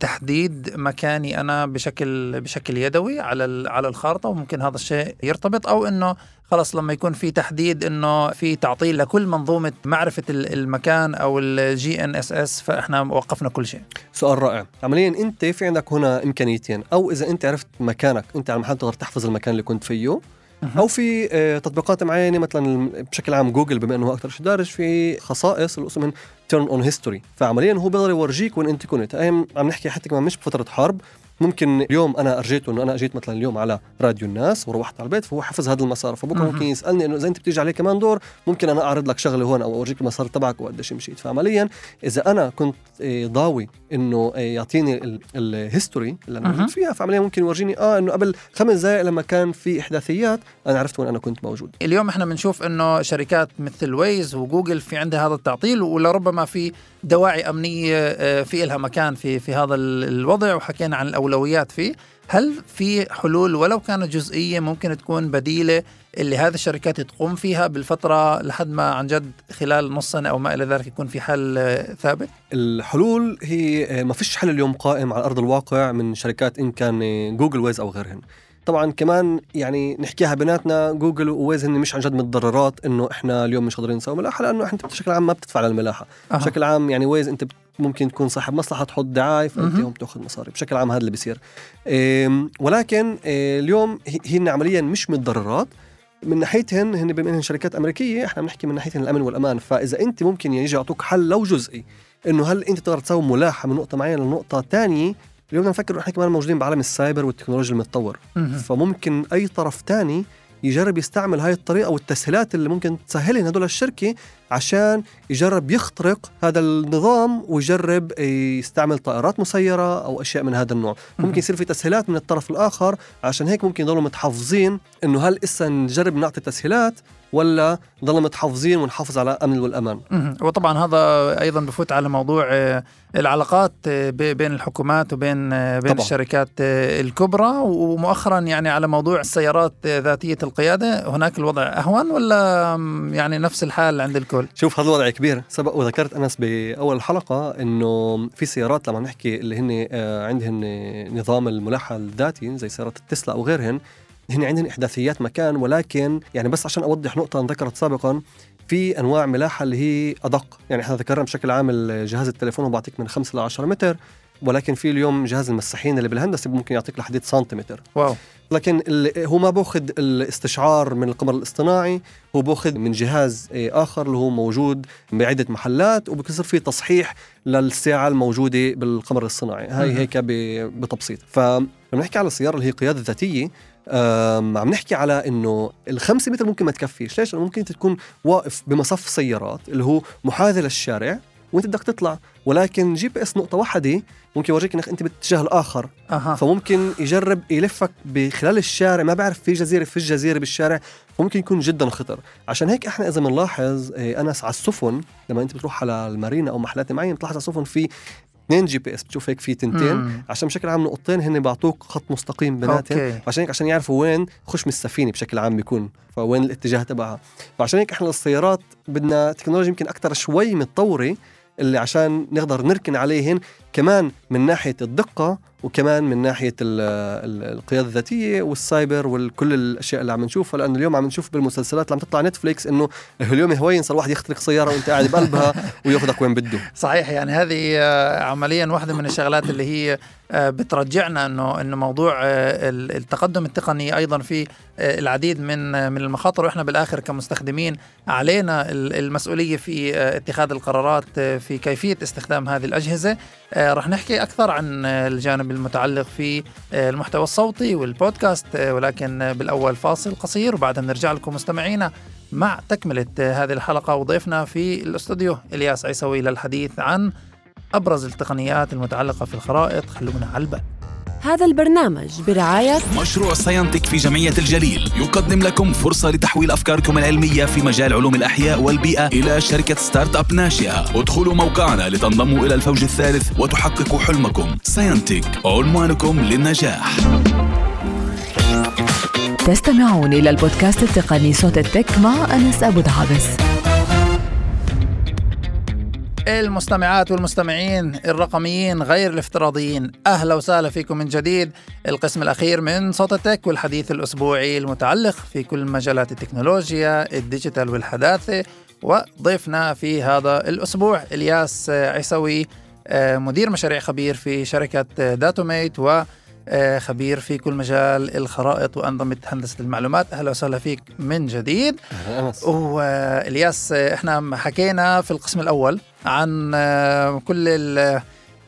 B: تحديد مكاني أنا بشكل بشكل يدوي على على الخارطة وممكن هذا الشيء يرتبط أو إنه خلص لما يكون في تحديد إنه في تعطيل لكل منظومة معرفة ال- المكان أو ال GNSS فإحنا وقفنا كل شيء.
A: سؤال رائع. عمليا أنت في عندك هنا إمكانيتين أو إذا أنت عرفت مكانك أنت على المحل تقدر تحفظ المكان اللي كنت فيه أو في آه، تطبيقات معينة مثلا بشكل عام جوجل بما إنه أكثر شيء دارج في خصائص اللي اسمها turn on history فعمليا هو بيقدر يورجيك وين أنت كنت. عم نحكي حتى كمان مش بفترة حرب ممكن اليوم أنا ارجيته إنه أنا أجيت مثلا اليوم على راديو الناس وروحت على البيت فهو حفظ هذا المسار
B: فبكرة.
A: ممكن يسألني إنه إذا أنت بتيجي عليه كمان دور ممكن أنا أعرض لك شغلة هون أو اورجيك المسار تبعك وقديش مشيت فعمليا إذا أنا كنت آه، ضاوي إنه آه، يعطيني ال history اللي
B: أنا.
A: موجود فيها فعمليا ممكن يورجيني آه إنه قبل خمس دقائق لما كان في إحداثيات أنا عرفت وين أنا كنت موجود
B: اليوم إحنا بنشوف إنه شركات مثل Waze و Google في عندها هذا التعطيل ولربما في دواعي أمنية آه، في لها مكان في في هذا ال- الوضع وحكينا عن الاولويات فيه. هل في حلول ولو كانت جزئية ممكن تكون بديلة اللي هذه الشركات تقوم فيها بالفترة لحد ما عن جد خلال نص سنة أو ما إلى ذلك يكون في حل آه، ثابت
A: الحلول هي آه، ما فيش حل اليوم قائم على أرض الواقع من شركات إن كان آه، Google Waze أو غيرهن. طبعا كمان يعني نحكيها بيناتنا Google و Waze هن مش عن جد متضررات إنه إحنا اليوم مش قادرين نسوي ملاحة لأنه إحنا بشكل عام ما بندفع للملاحة.
B: أها.
A: بشكل عام يعني Waze أنت ممكن تكون صاحب مصلحه تحط دعايه
B: فأنت.
A: يوم تاخذ مصاري. بشكل عام هذا اللي بيصير. ولكن إيه، اليوم هي- هن عمليا مش متضررات. من ناحيتهن هن بما إنهن شركات أمريكية إحنا بنحكي من ناحيتهن الأمن والأمان. فإذا أنت ممكن يجي يعطوك حل لو جزئي إنه هل أنت تقدر تسوي ملاحة من نقطة معينة لنقطة ثانية اليوم بدنا نفكر إحنا كمان موجودين بعالم السايبر والتكنولوجيا المتطور. فممكن أي طرف تاني يجرب يستعمل هاي الطريقة والتسهيلات اللي ممكن تسهلها هدول الشركة عشان يجرب يخترق هذا النظام ويجرب يستعمل طائرات مسيرة أو أشياء من هذا النوع. ممكن يصير في تسهيلات من الطرف الآخر عشان هيك ممكن يضلوا متحفظين إنه هل إسا نجرب نعطي تسهيلات ولا نضلنا متحفظين ونحافظ على الامن
B: والأمان. وطبعا هذا أيضا بفوت على موضوع آه، العلاقات آه، بين الحكومات وبين آه، بين
A: طبعاً.
B: الشركات الكبرى ومؤخرا يعني على موضوع السيارات ذاتية القيادة هناك الوضع أهون ولا يعني نفس الحال عند الكل
A: شوف هذا الوضع كبير سبق وذكرت أنس بأول الحلقة إنه في سيارات لما نحكي اللي هن عندهن نظام الملاحه الذاتي زي سيارات التسلا أو غيرهن هن عندهن إحداثيات مكان ولكن يعني بس عشان أوضح نقطة ذكرت سابقا في أنواع ملاحة اللي هي أدق. يعني إحنا ذكرنا بشكل عام جهاز التليفون هو بعطيك من 5 ل 10 متر ولكن في اليوم جهاز المساحين اللي بالهندسة ممكن يعطيك لحديد سنتيمتر.
B: واو.
A: لكن هو ما بأخذ الاستشعار من القمر الاصطناعي هو بأخذ من جهاز آخر اللي هو موجود بعدة محلات وبصير في تصحيح للساعة الموجودة بالقمر الصناعي هاي. هيك بتبسيط. فلما نحكي على السيارة اللي هي قيادة ذاتية عم نحكي على إنه الخمسة متر ممكن ما تكفيش. ليش؟ لأنه ممكن انت تكون واقف بمصف سيارات اللي هو محاذي للشارع وأنت بدك تطلع. ولكن GPS نقطة واحدة ممكن يورجيك إنك أنت بالاتجاه الآخر.
B: أها.
A: فممكن يجرب يلفك بخلال الشارع. ما بعرف في جزيرة في جزيرة بالشارع. فممكن يكون جدا خطر. عشان هيك إحنا إذا بنلاحظ إيه، أنس على السفن لما أنت بتروح على المارينا أو محلات معينة بتلاحظ على السفن في اثنين GPS بتشوف هيك في تنتين
B: مم.
A: عشان بشكل عام نقطتين هن بيعطوك خط مستقيم بيناتهم. عشان هيك عشان يعرفوا وين خش من السفينة بشكل عام بيكون فوين الاتجاه تبعها فعشان هيك إحنا السيارات بدنا تكنولوجيا يمكن أكثر شوي متطورة اللي عشان نقدر نركن عليهن كمان من ناحية الدقة وكمان من ناحية ال ال القيادة الذاتية والسايبر وكل الأشياء اللي عم نشوفها. لأنه اليوم عم نشوف بالمسلسلات اللي عم تطلع نتفليكس إنه اليوم هوين صار واحد يخترق سيارة وانت قاعد بقلبها وياخذك وين بده.
B: صحيح يعني هذه آه، عمليا واحدة من الشغلات اللي هي آه، بترجعنا إنه إنه موضوع آه، ال- التقدم التقني أيضا في العديد من من المخاطر. وإحنا بالآخر كمستخدمين علينا ال- المسؤولية في اتخاذ القرارات في كيفية استخدام هذه الأجهزة. آه، رح نحكي أكثر عن آه، الجانب المتعلق في آه، المحتوى الصوتي والبودكاست ولكن بالأول فاصل قصير وبعدها بنرجع لكم مستمعينا مع تكملة آه، هذه الحلقة وضيفنا في الاستوديو إلياس عيسوي للحديث عن أبرز التقنيات المتعلقة في الخرائط. خلونا على البال.
C: هذا البرنامج برعاية
D: مشروع ساينتك في جمعية الجليل. يقدم لكم فرصة لتحويل أفكاركم العلمية في مجال علوم الأحياء والبيئة إلى شركة start-up ناشئة. ادخلوا موقعنا لتنضموا إلى الفوج الثالث وتحققوا حلمكم. ساينتك عنوانكم للنجاح.
E: تستمعون إلى البودكاست التقني صوت التك مع أنس أبو دعابس.
B: المستمعات والمستمعين الرقميين غير الافتراضيين أهلا وسهلا فيكم من جديد. القسم الأخير من صوت التك والحديث الأسبوعي المتعلق في كل مجالات التكنولوجيا ال digital والحداثة وضيفنا في هذا الأسبوع إلياس عيسوي آه، مدير مشاريع خبير في شركة داتوميت و آه، خبير في كل مجال الخرائط وأنظمة هندسة المعلومات. أهلا وسهلا فيك من جديد. وإلياس إحنا حكينا في القسم الأول عن آه، كل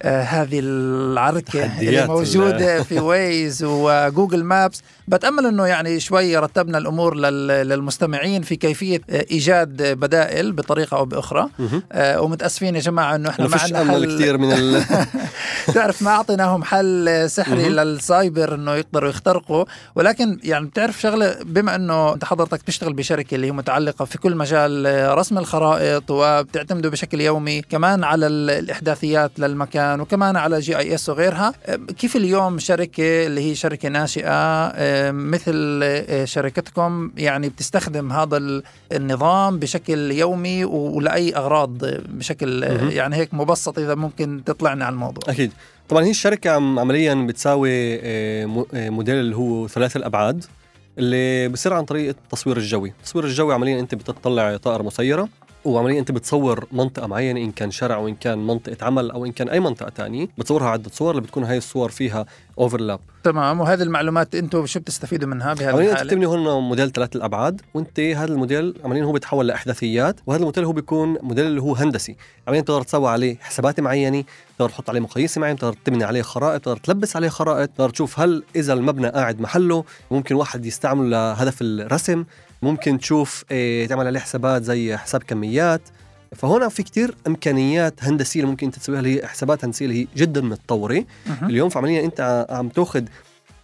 B: آه، هذه العركة اللي موجودة في ويز وجوجل مابس بتأمل إنه يعني شوي رتبنا الأمور لل- للمستمعين في كيفية إيجاد بدائل بطريقة أو
A: بأخرى.
B: آه، ومتأسفين يا جماعة إنه إحنا
A: ما
B: عندنا حل
A: كثير من ال...
B: تعرف ما أعطيناهم حل سحري. للسايبر إنه يقدروا يخترقوا ولكن يعني بتعرف شغلة بما إنه أنت حضرتك بتشتغل بشركة اللي هي متعلقة في كل مجال آه، رسم الخرائط وبتعتمدوا بشكل يومي كمان على ال- الإحداثيات للمكان وكمان على GIS وغيرها آه، كيف اليوم شركة اللي هي شركة ناشئة مثل آه، شركتكم يعني بتستخدم هذا ال- النظام بشكل يومي ولأي أغراض بشكل آه،. يعني هيك مبسط إذا ممكن تطلعنا على الموضوع.
A: أكيد. طبعا هي الشركة عم عمليا بتساوي آه، موديل اللي هو ثلاثي الأبعاد اللي بصير عن طريق التصوير الجوي. التصوير الجوي عمليا أنت بتطلع طائره مسيرة. وعمليا أنت بتصور منطقة معينة إن كان شارع أو ان كان منطقة عمل أو إن كان أي منطقة تانية بتصورها عدة صور اللي بتكون هاي الصور فيها overlap
B: تمام وهذه المعلومات أنتم شو بتستفيدوا منها بهذه
A: عمليا
B: أنت
A: بتبني هون موديل ثلاث الأبعاد وأنت هذا الموديل عمليا هو بيتحول لأحداثيات وهذا الموديل هو بيكون موديل اللي هو هندسي. عمليا بتقدر تسوي عليه حسابات معينة بتقدر تحط عليه مقاييس معينة بتقدر تبني عليه خرائط بتقدر تلبس عليه خرائط بتقدر تشوف هل إذا المبنى قاعد محله ممكن واحد يستعمله لهدف الرسم. ممكن تشوف إيه تعمل عليه حسابات زي حساب كميات فهنا في كتير إمكانيات هندسية اللي ممكن أنت تسويها اللي هي حسابات هندسية اللي هي جدا
B: متطورة.
A: اليوم فعمليا أنت عم تأخذ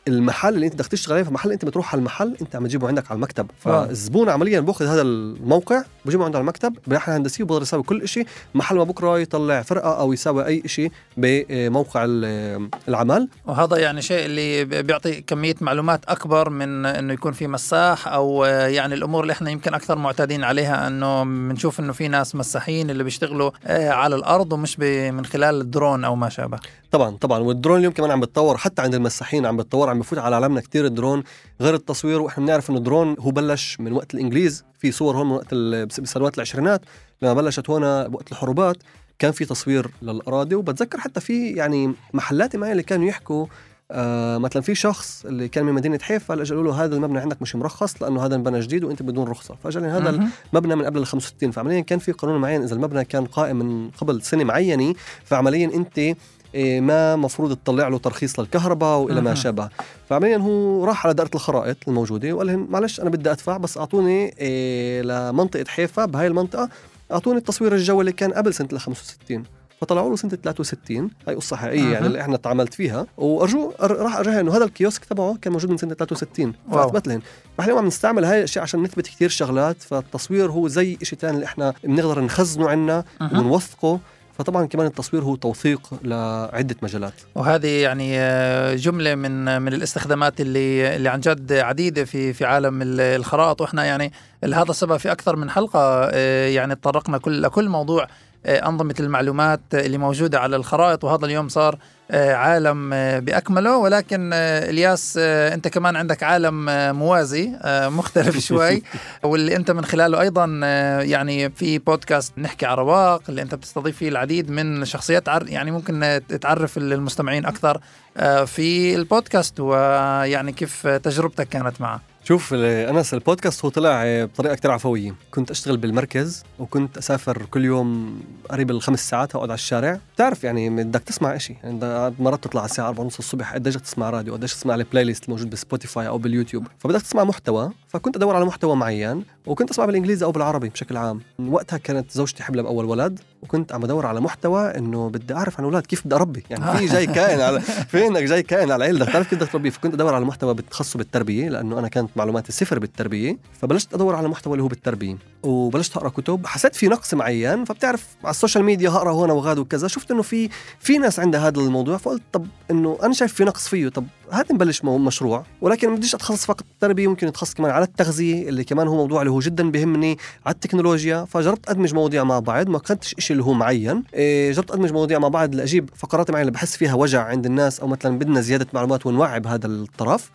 A: المحل اللي انت بدك تشتغل عليه فمحل انت بتروح على المحل انت عم تجيبه عندك على المكتب.
B: آه.
A: فالزبون عمليا باخذ هذا الموقع بجيبه عنده على المكتب بناحيه هندسيه وبقدر يساوي كل شيء محل ما بكرة يطلع فرقة أو يساوي أي شيء بموقع ال- العمل.
B: وهذا يعني شيء اللي بيعطي كمية معلومات أكبر من إنه يكون في مساح أو آه، يعني الأمور اللي إحنا يمكن أكثر معتادين عليها إنه بنشوف إنه في ناس مساحين اللي بيشتغلوا آه، على الأرض ومش من خلال الدرون أو ما شابه.
A: طبعا طبعا. والدرون اليوم كمان عم بتطور حتى عند المساحين عم بتطور عم بفوت على عالمنا كتير الدرون. غير التصوير وإحنا بنعرف إنه الدرون هو بلش من وقت الإنجليز. في صور هون من وقت بسنوات العشرينات لما بلشت هون وقت الحروبات كان في تصوير للأراضي. وبتذكر حتى في يعني محلات معي اللي كانوا يحكوا آه مثلا في شخص اللي كان من مدينة حيفا اجى قالوا له هذا المبنى عندك مش مرخص لأنه هذا مبنى جديد وأنت بدون رخصة. فاجى هذا
B: مهم.
A: مبنى من قبل ال 65 فعمليا كان في قانون معين إذا المبنى كان قائم من قبل سنة معينة فعمليا أنت ما مفروض تطلع له ترخيص للكهرباء وإلى ما. شابه فعمليا هو راح على دائرة الخرائط الموجودة وقال لهم معلش أنا بدي أدفع بس أعطوني إيه لمنطقة حيفا بهاي المنطقة أعطوني التصوير الجوي اللي كان قبل سنة ال 65 فطلعوا له سنة 63 هاي قصة حقيقية
B: أها.
A: يعني اللي إحنا تعاملت فيها وارجو راح ارجع إنه هذا الكيوسك تبعه كان موجود من سنة 63
B: wow.
A: فاثبت لهم فاحنا اليوم عم نستعمل هاي الأشياء عشان نثبت كثير شغلات فالتصوير هو زي شيء ثاني اللي إحنا بنقدر نخزنه عنا
B: مهم.
A: ونوثقه فطبعا كمان التصوير هو توثيق لعدة مجالات.
B: وهذه يعني آه، جملة من من الاستخدامات اللي اللي عن جد عديدة في في عالم ال- الخرائط. وإحنا يعني هذا السبب في أكثر من حلقة آه، يعني تطرقنا كل لكل موضوع آه، أنظمة المعلومات اللي موجودة على الخرائط. وهذا اليوم صار آه، عالم آه، بأكمله. ولكن آه، إلياس آه، أنت كمان عندك عالم آه، موازي آه، مختلف شوي. واللي أنت من خلاله أيضا آه، يعني في بودكاست نحكي على رواق اللي أنت بتستضيف فيه العديد من شخصيات يعني ممكن آه، تعرف المستمعين أكثر آه، في البودكاست. ويعني كيف تجربتك كانت معه؟
A: شوف أنس البودكاست هو طلع آه، بطريقة كتير عفوية. كنت أشتغل بالمركز وكنت أسافر كل يوم قريب الخمس ساعات أقعد على الشارع. بتعرف يعني بدك تسمع إشي. يعني مرات تطلع على الساعة 4 ونص الصبح قديش تسمع راديو؟ قديش تسمع ال playlist الموجود بسبوتيفاي أو باليوتيوب؟ فبدك تسمع محتوى. فكنت أدور على محتوى معين وكنت أسمع بالإنجليزي أو بالعربي بشكل عام. وقتها كانت زوجتي حبلة بأول ولد وكنت عم بدور على محتوى إنه بدي أعرف عن أولاد كيف بدي أربي. يعني في جاي كائن على في انك جاي كائن على عيلتك. تعرف كيف بدك تربيه؟ فكنت أدور على محتوى بتخصه بالتربية لأنه أنا كانت معلوماتي صفر بالتربية فبلشت أدور على محتوى اللي هو بالتربية وبلشت أقرأ كتب حسيت في نقص معين فبتعرف على ال social media اقرأ هون وغاد وكذا شفت إنه في في ناس عندها هذا الموضوع فقلت طب إنه أنا شايف في نقص فيه طب هات نبلش مشروع ولكن ما بديش أتخصص فقط بالتربية ممكن اتخصص كمان على التغذية اللي كمان هو موضوع اللي هو جدا بيهمني على التكنولوجيا فجربت أدمج مواضيع مع بعض ما كنتش شيء اللي هو معين إيه جربت أدمج مواضيع مع بعض لأجيب فقرات معينة اللي بحس فيها وجع عند الناس أو مثلا بدنا زيادة معلومات ونوعي بهذا الطرف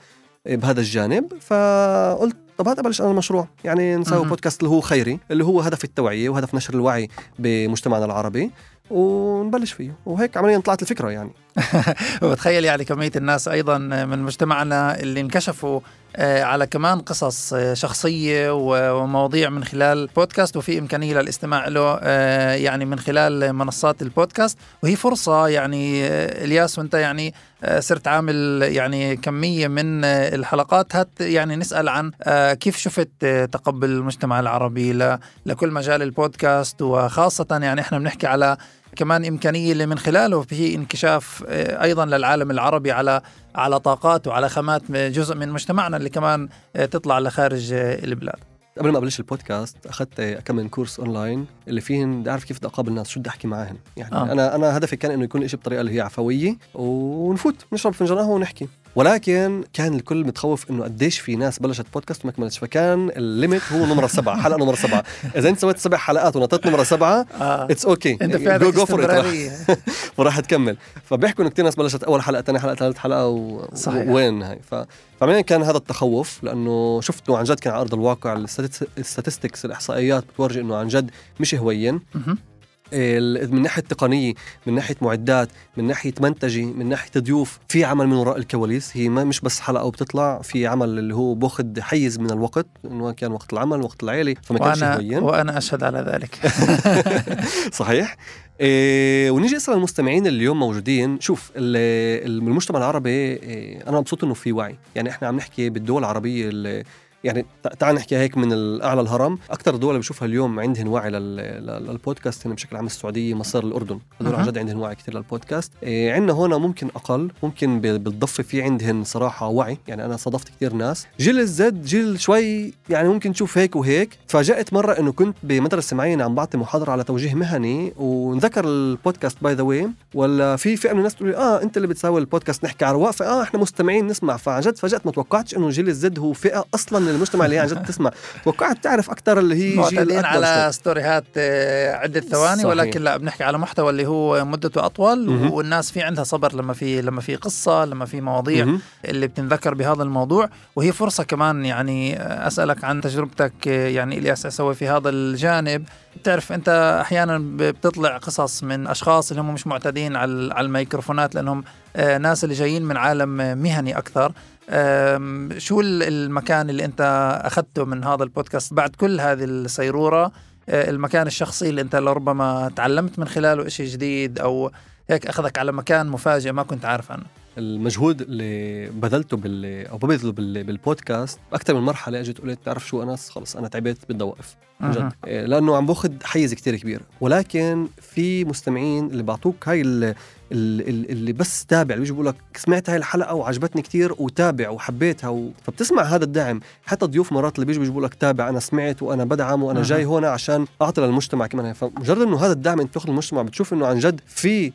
A: بهذا الجانب فقلت طب هذا بلش أنا المشروع. يعني نسوي
B: مهم.
A: بودكاست اللي هو خيري اللي هو هدف التوعية وهدف نشر الوعي بمجتمعنا العربي ونبلش فيه. وهيك عمليا طلعت الفكرة يعني.
B: وبتخيل يعني كمية الناس أيضا من مجتمعنا اللي انكشفوا آه، على كمان قصص آه، شخصية ومواضيع من خلال بودكاست وفي إمكانية للاستماع له آه، يعني من خلال منصات البودكاست. وهي فرصة يعني إلياس وأنت يعني صرت عامل يعني كمية من الحلقات. هات يعني نسأل عن كيف شفت تقبل المجتمع العربي لكل مجال البودكاست. وخاصة يعني إحنا بنحكي على كمان إمكانية اللي من خلاله في انكشاف آه، أيضا للعالم العربي على على طاقات وعلى خامات جزء من مجتمعنا اللي كمان آه، تطلع لخارج آه، البلاد
A: قبل ما أبلش البودكاست أخذت كم من course online اللي فيهن بدي أعرف كيف بدي أقابل الناس شو بدي أحكي معاهن يعني.
B: آه.
A: أنا أنا هدفي كان إنه يكون الشيء بطريقة اللي هي عفوية ونفوت نشرب فنجان قهوه ونحكي ولكن كان الكل متخوف إنه قديش في ناس بلشت بودكاست وما كملتش. فكان ال limit هو نمرة سبعة حلقة نمرة سبعة. إذا أنت سويت سبع حلقات ونطيت نمرة سبعة
B: آه.
A: it's
B: okay أنت عندك استمرارية.
A: وراح تكمل. فبيحكوا إنه كثير ناس بلشت أول حلقة ثاني حلقة ثالث حلقة و...
B: صحيح.
A: وين هاي. ف... فعمليا كان هذا التخوف لأنه شفته عن جد كان على أرض الواقع. ال statistics الإحصائيات بتورجي إنه عن جد مش هوين. من ناحية تقنية من ناحية معدات من ناحية منتجي من ناحية ضيوف في عمل من وراء الكواليس. هي ما مش بس حلقة وبتطلع في عمل اللي هو باخذ حيز من الوقت إنه كان وقت العمل وقت العيلة فما كانش هوين
B: وأنا أشهد على ذلك.
A: صحيح. إيه ونيجي أسأل المستمعين اللي اليوم موجودين. شوف ال- ال- المجتمع العربي إيه أنا مبسوط إنه في وعي. يعني إحنا عم نحكي بالدول العربية يعني تع- تعال نحكي هيك من الأعلى الهرم. أكثر دول بشوفها اليوم عندهن وعي لل- لل- للبودكاست هن بشكل عام السعودية مصر الأردن. هدول عن. جد عندهن وعي كثير للبودكاست. إيه عندنا هون ممكن أقل ممكن بالضفة في عندهن صراحة وعي. يعني أنا صادفت كثير ناس. جيل الزد جيل شوي يعني ممكن تشوف هيك وهيك. تفاجأت مرة إنه كنت بمدرسة معينة عم بعطي محاضرة على توجيه مهني ونذكر البودكاست by the way ولا في فئة من الناس تقول آه أنت اللي بتساوي البودكاست نحكي على رواق فآه إحنا مستمعين نسمع. فعن جد فاجات ما توقعتش إنه جيل ال Z هو فئة أصلا المجتمع اللي هي عن جد تسمع توقعت تعرف أكثر اللي هي جيل
B: معتادين على. ستوريهات آه، عدة ثواني
A: صحيح.
B: ولكن لا بنحكي على محتوى اللي هو مدته أطول
A: مهم.
B: والناس في عندها صبر لما في لما في قصة لما في مواضيع
A: مهم.
B: اللي بتنذكر بهذا الموضوع وهي فرصة كمان يعني آه، أسألك عن تجربتك آه، يعني إلياس عسوي في هذا الجانب بتعرف أنت أحيانا بتطلع قصص من أشخاص اللي هم مش معتادين على على الميكروفونات لأنهم ناس اللي جايين من عالم مهني أكثر شو ال- المكان اللي أنت أخذته من هذا البودكاست بعد كل هذه السيروره آه، المكان الشخصي اللي أنت لربما تعلمت من خلاله شيء جديد أو هيك أخذك على مكان مفاجئ ما كنت عارف عنه.
A: المجهود اللي بذلته بال أو ببذله بال... بالبودكاست أكثر من مرحلة إجت قلت تعرف شو أنس؟ خلص أنا تعبت بدي أوقف. عن. جد إيه، لأنه عم باخذ حيز كتير كبير. ولكن في مستمعين اللي بعطوك هاي ال- ال- ال- اللي بس تابع اللي بيجي بيقول لك سمعت هاي الحلقة وعجبتني كتير وتابع وحبيتها. و... فبتسمع هذا الدعم. حتى ضيوف مرات اللي بيجوا بيجوا بيقول لك تابع أنا سمعت وأنا بدعم وأنا
B: أها.
A: جاي هون عشان أعطي للمجتمع كمان. فمجرد إنه هذا الدعم أنت تاخذ المجتمع بتشوف إنه عن جد في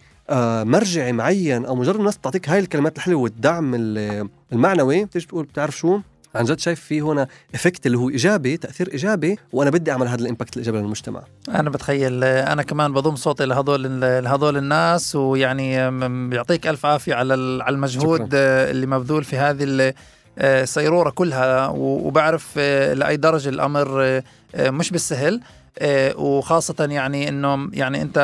A: مرجعي معين أو مجرد الناس تعطيك هاي الكلمات الحلوة والدعم ال- المعنوي بتيجي بتقول بتعرف شو؟ عن جد شايف في هنا effect اللي هو إيجابي تأثير إيجابي وأنا بدي أعمل هذا ال impact الإيجابي للمجتمع.
B: أنا بتخيل آه، أنا كمان بضم صوتي لهذول لهذول الناس ويعني بيعطيك ألف عافية على على المجهود
A: شكراً.
B: آه، اللي مبذول في هذه ال- آه، السيروره كلها وبعرف آه، لأي درجة الأمر آه، آه، مش بالسهل. آه، وخاصة يعني انه يعني أنت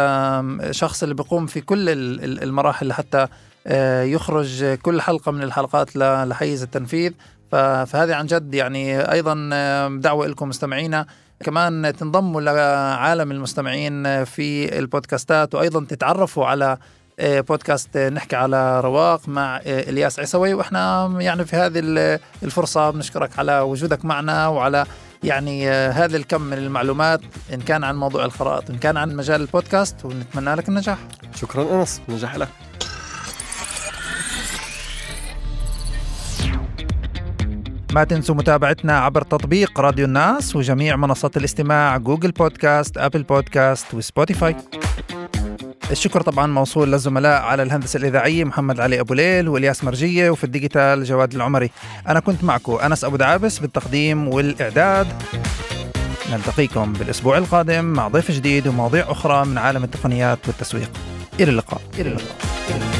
B: شخص اللي بيقوم في كل ال- ال- المراحل لحتى آه، يخرج كل حلقة من الحلقات لحيز التنفيذ. فهذه عن جد يعني أيضا آم، دعوة لكم مستمعينا. كمان تنضموا لعالم المستمعين في البودكاستات وأيضا تتعرفوا على آه، بودكاست آه، نحكي على رواق مع آه، إلياس عيسوي. وإحنا يعني في هذه ال- الفرصة بنشكرك على وجودك معنا وعلى يعني آه، هذا الكم من المعلومات إن كان عن موضوع الخرائط إن كان عن مجال البودكاست ونتمنى لك النجاح.
A: شكرا أنس نجاح لك.
B: ما تنسوا متابعتنا عبر تطبيق راديو الناس وجميع منصات الاستماع جوجل بودكاست أبل بودكاست وسبوتيفاي. الشكر طبعا موصول للزملاء على الهندسة الإذاعية محمد علي أبو ليل والياس مرجية وفي الديجيتال جواد العمري. أنا كنت معكم أنس أبو دعابس بالتقديم والإعداد. نلتقيكم بالأسبوع القادم مع ضيف جديد ومواضيع أخرى من عالم التقنيات والتسويق. إلى اللقاء. إلى اللقاء.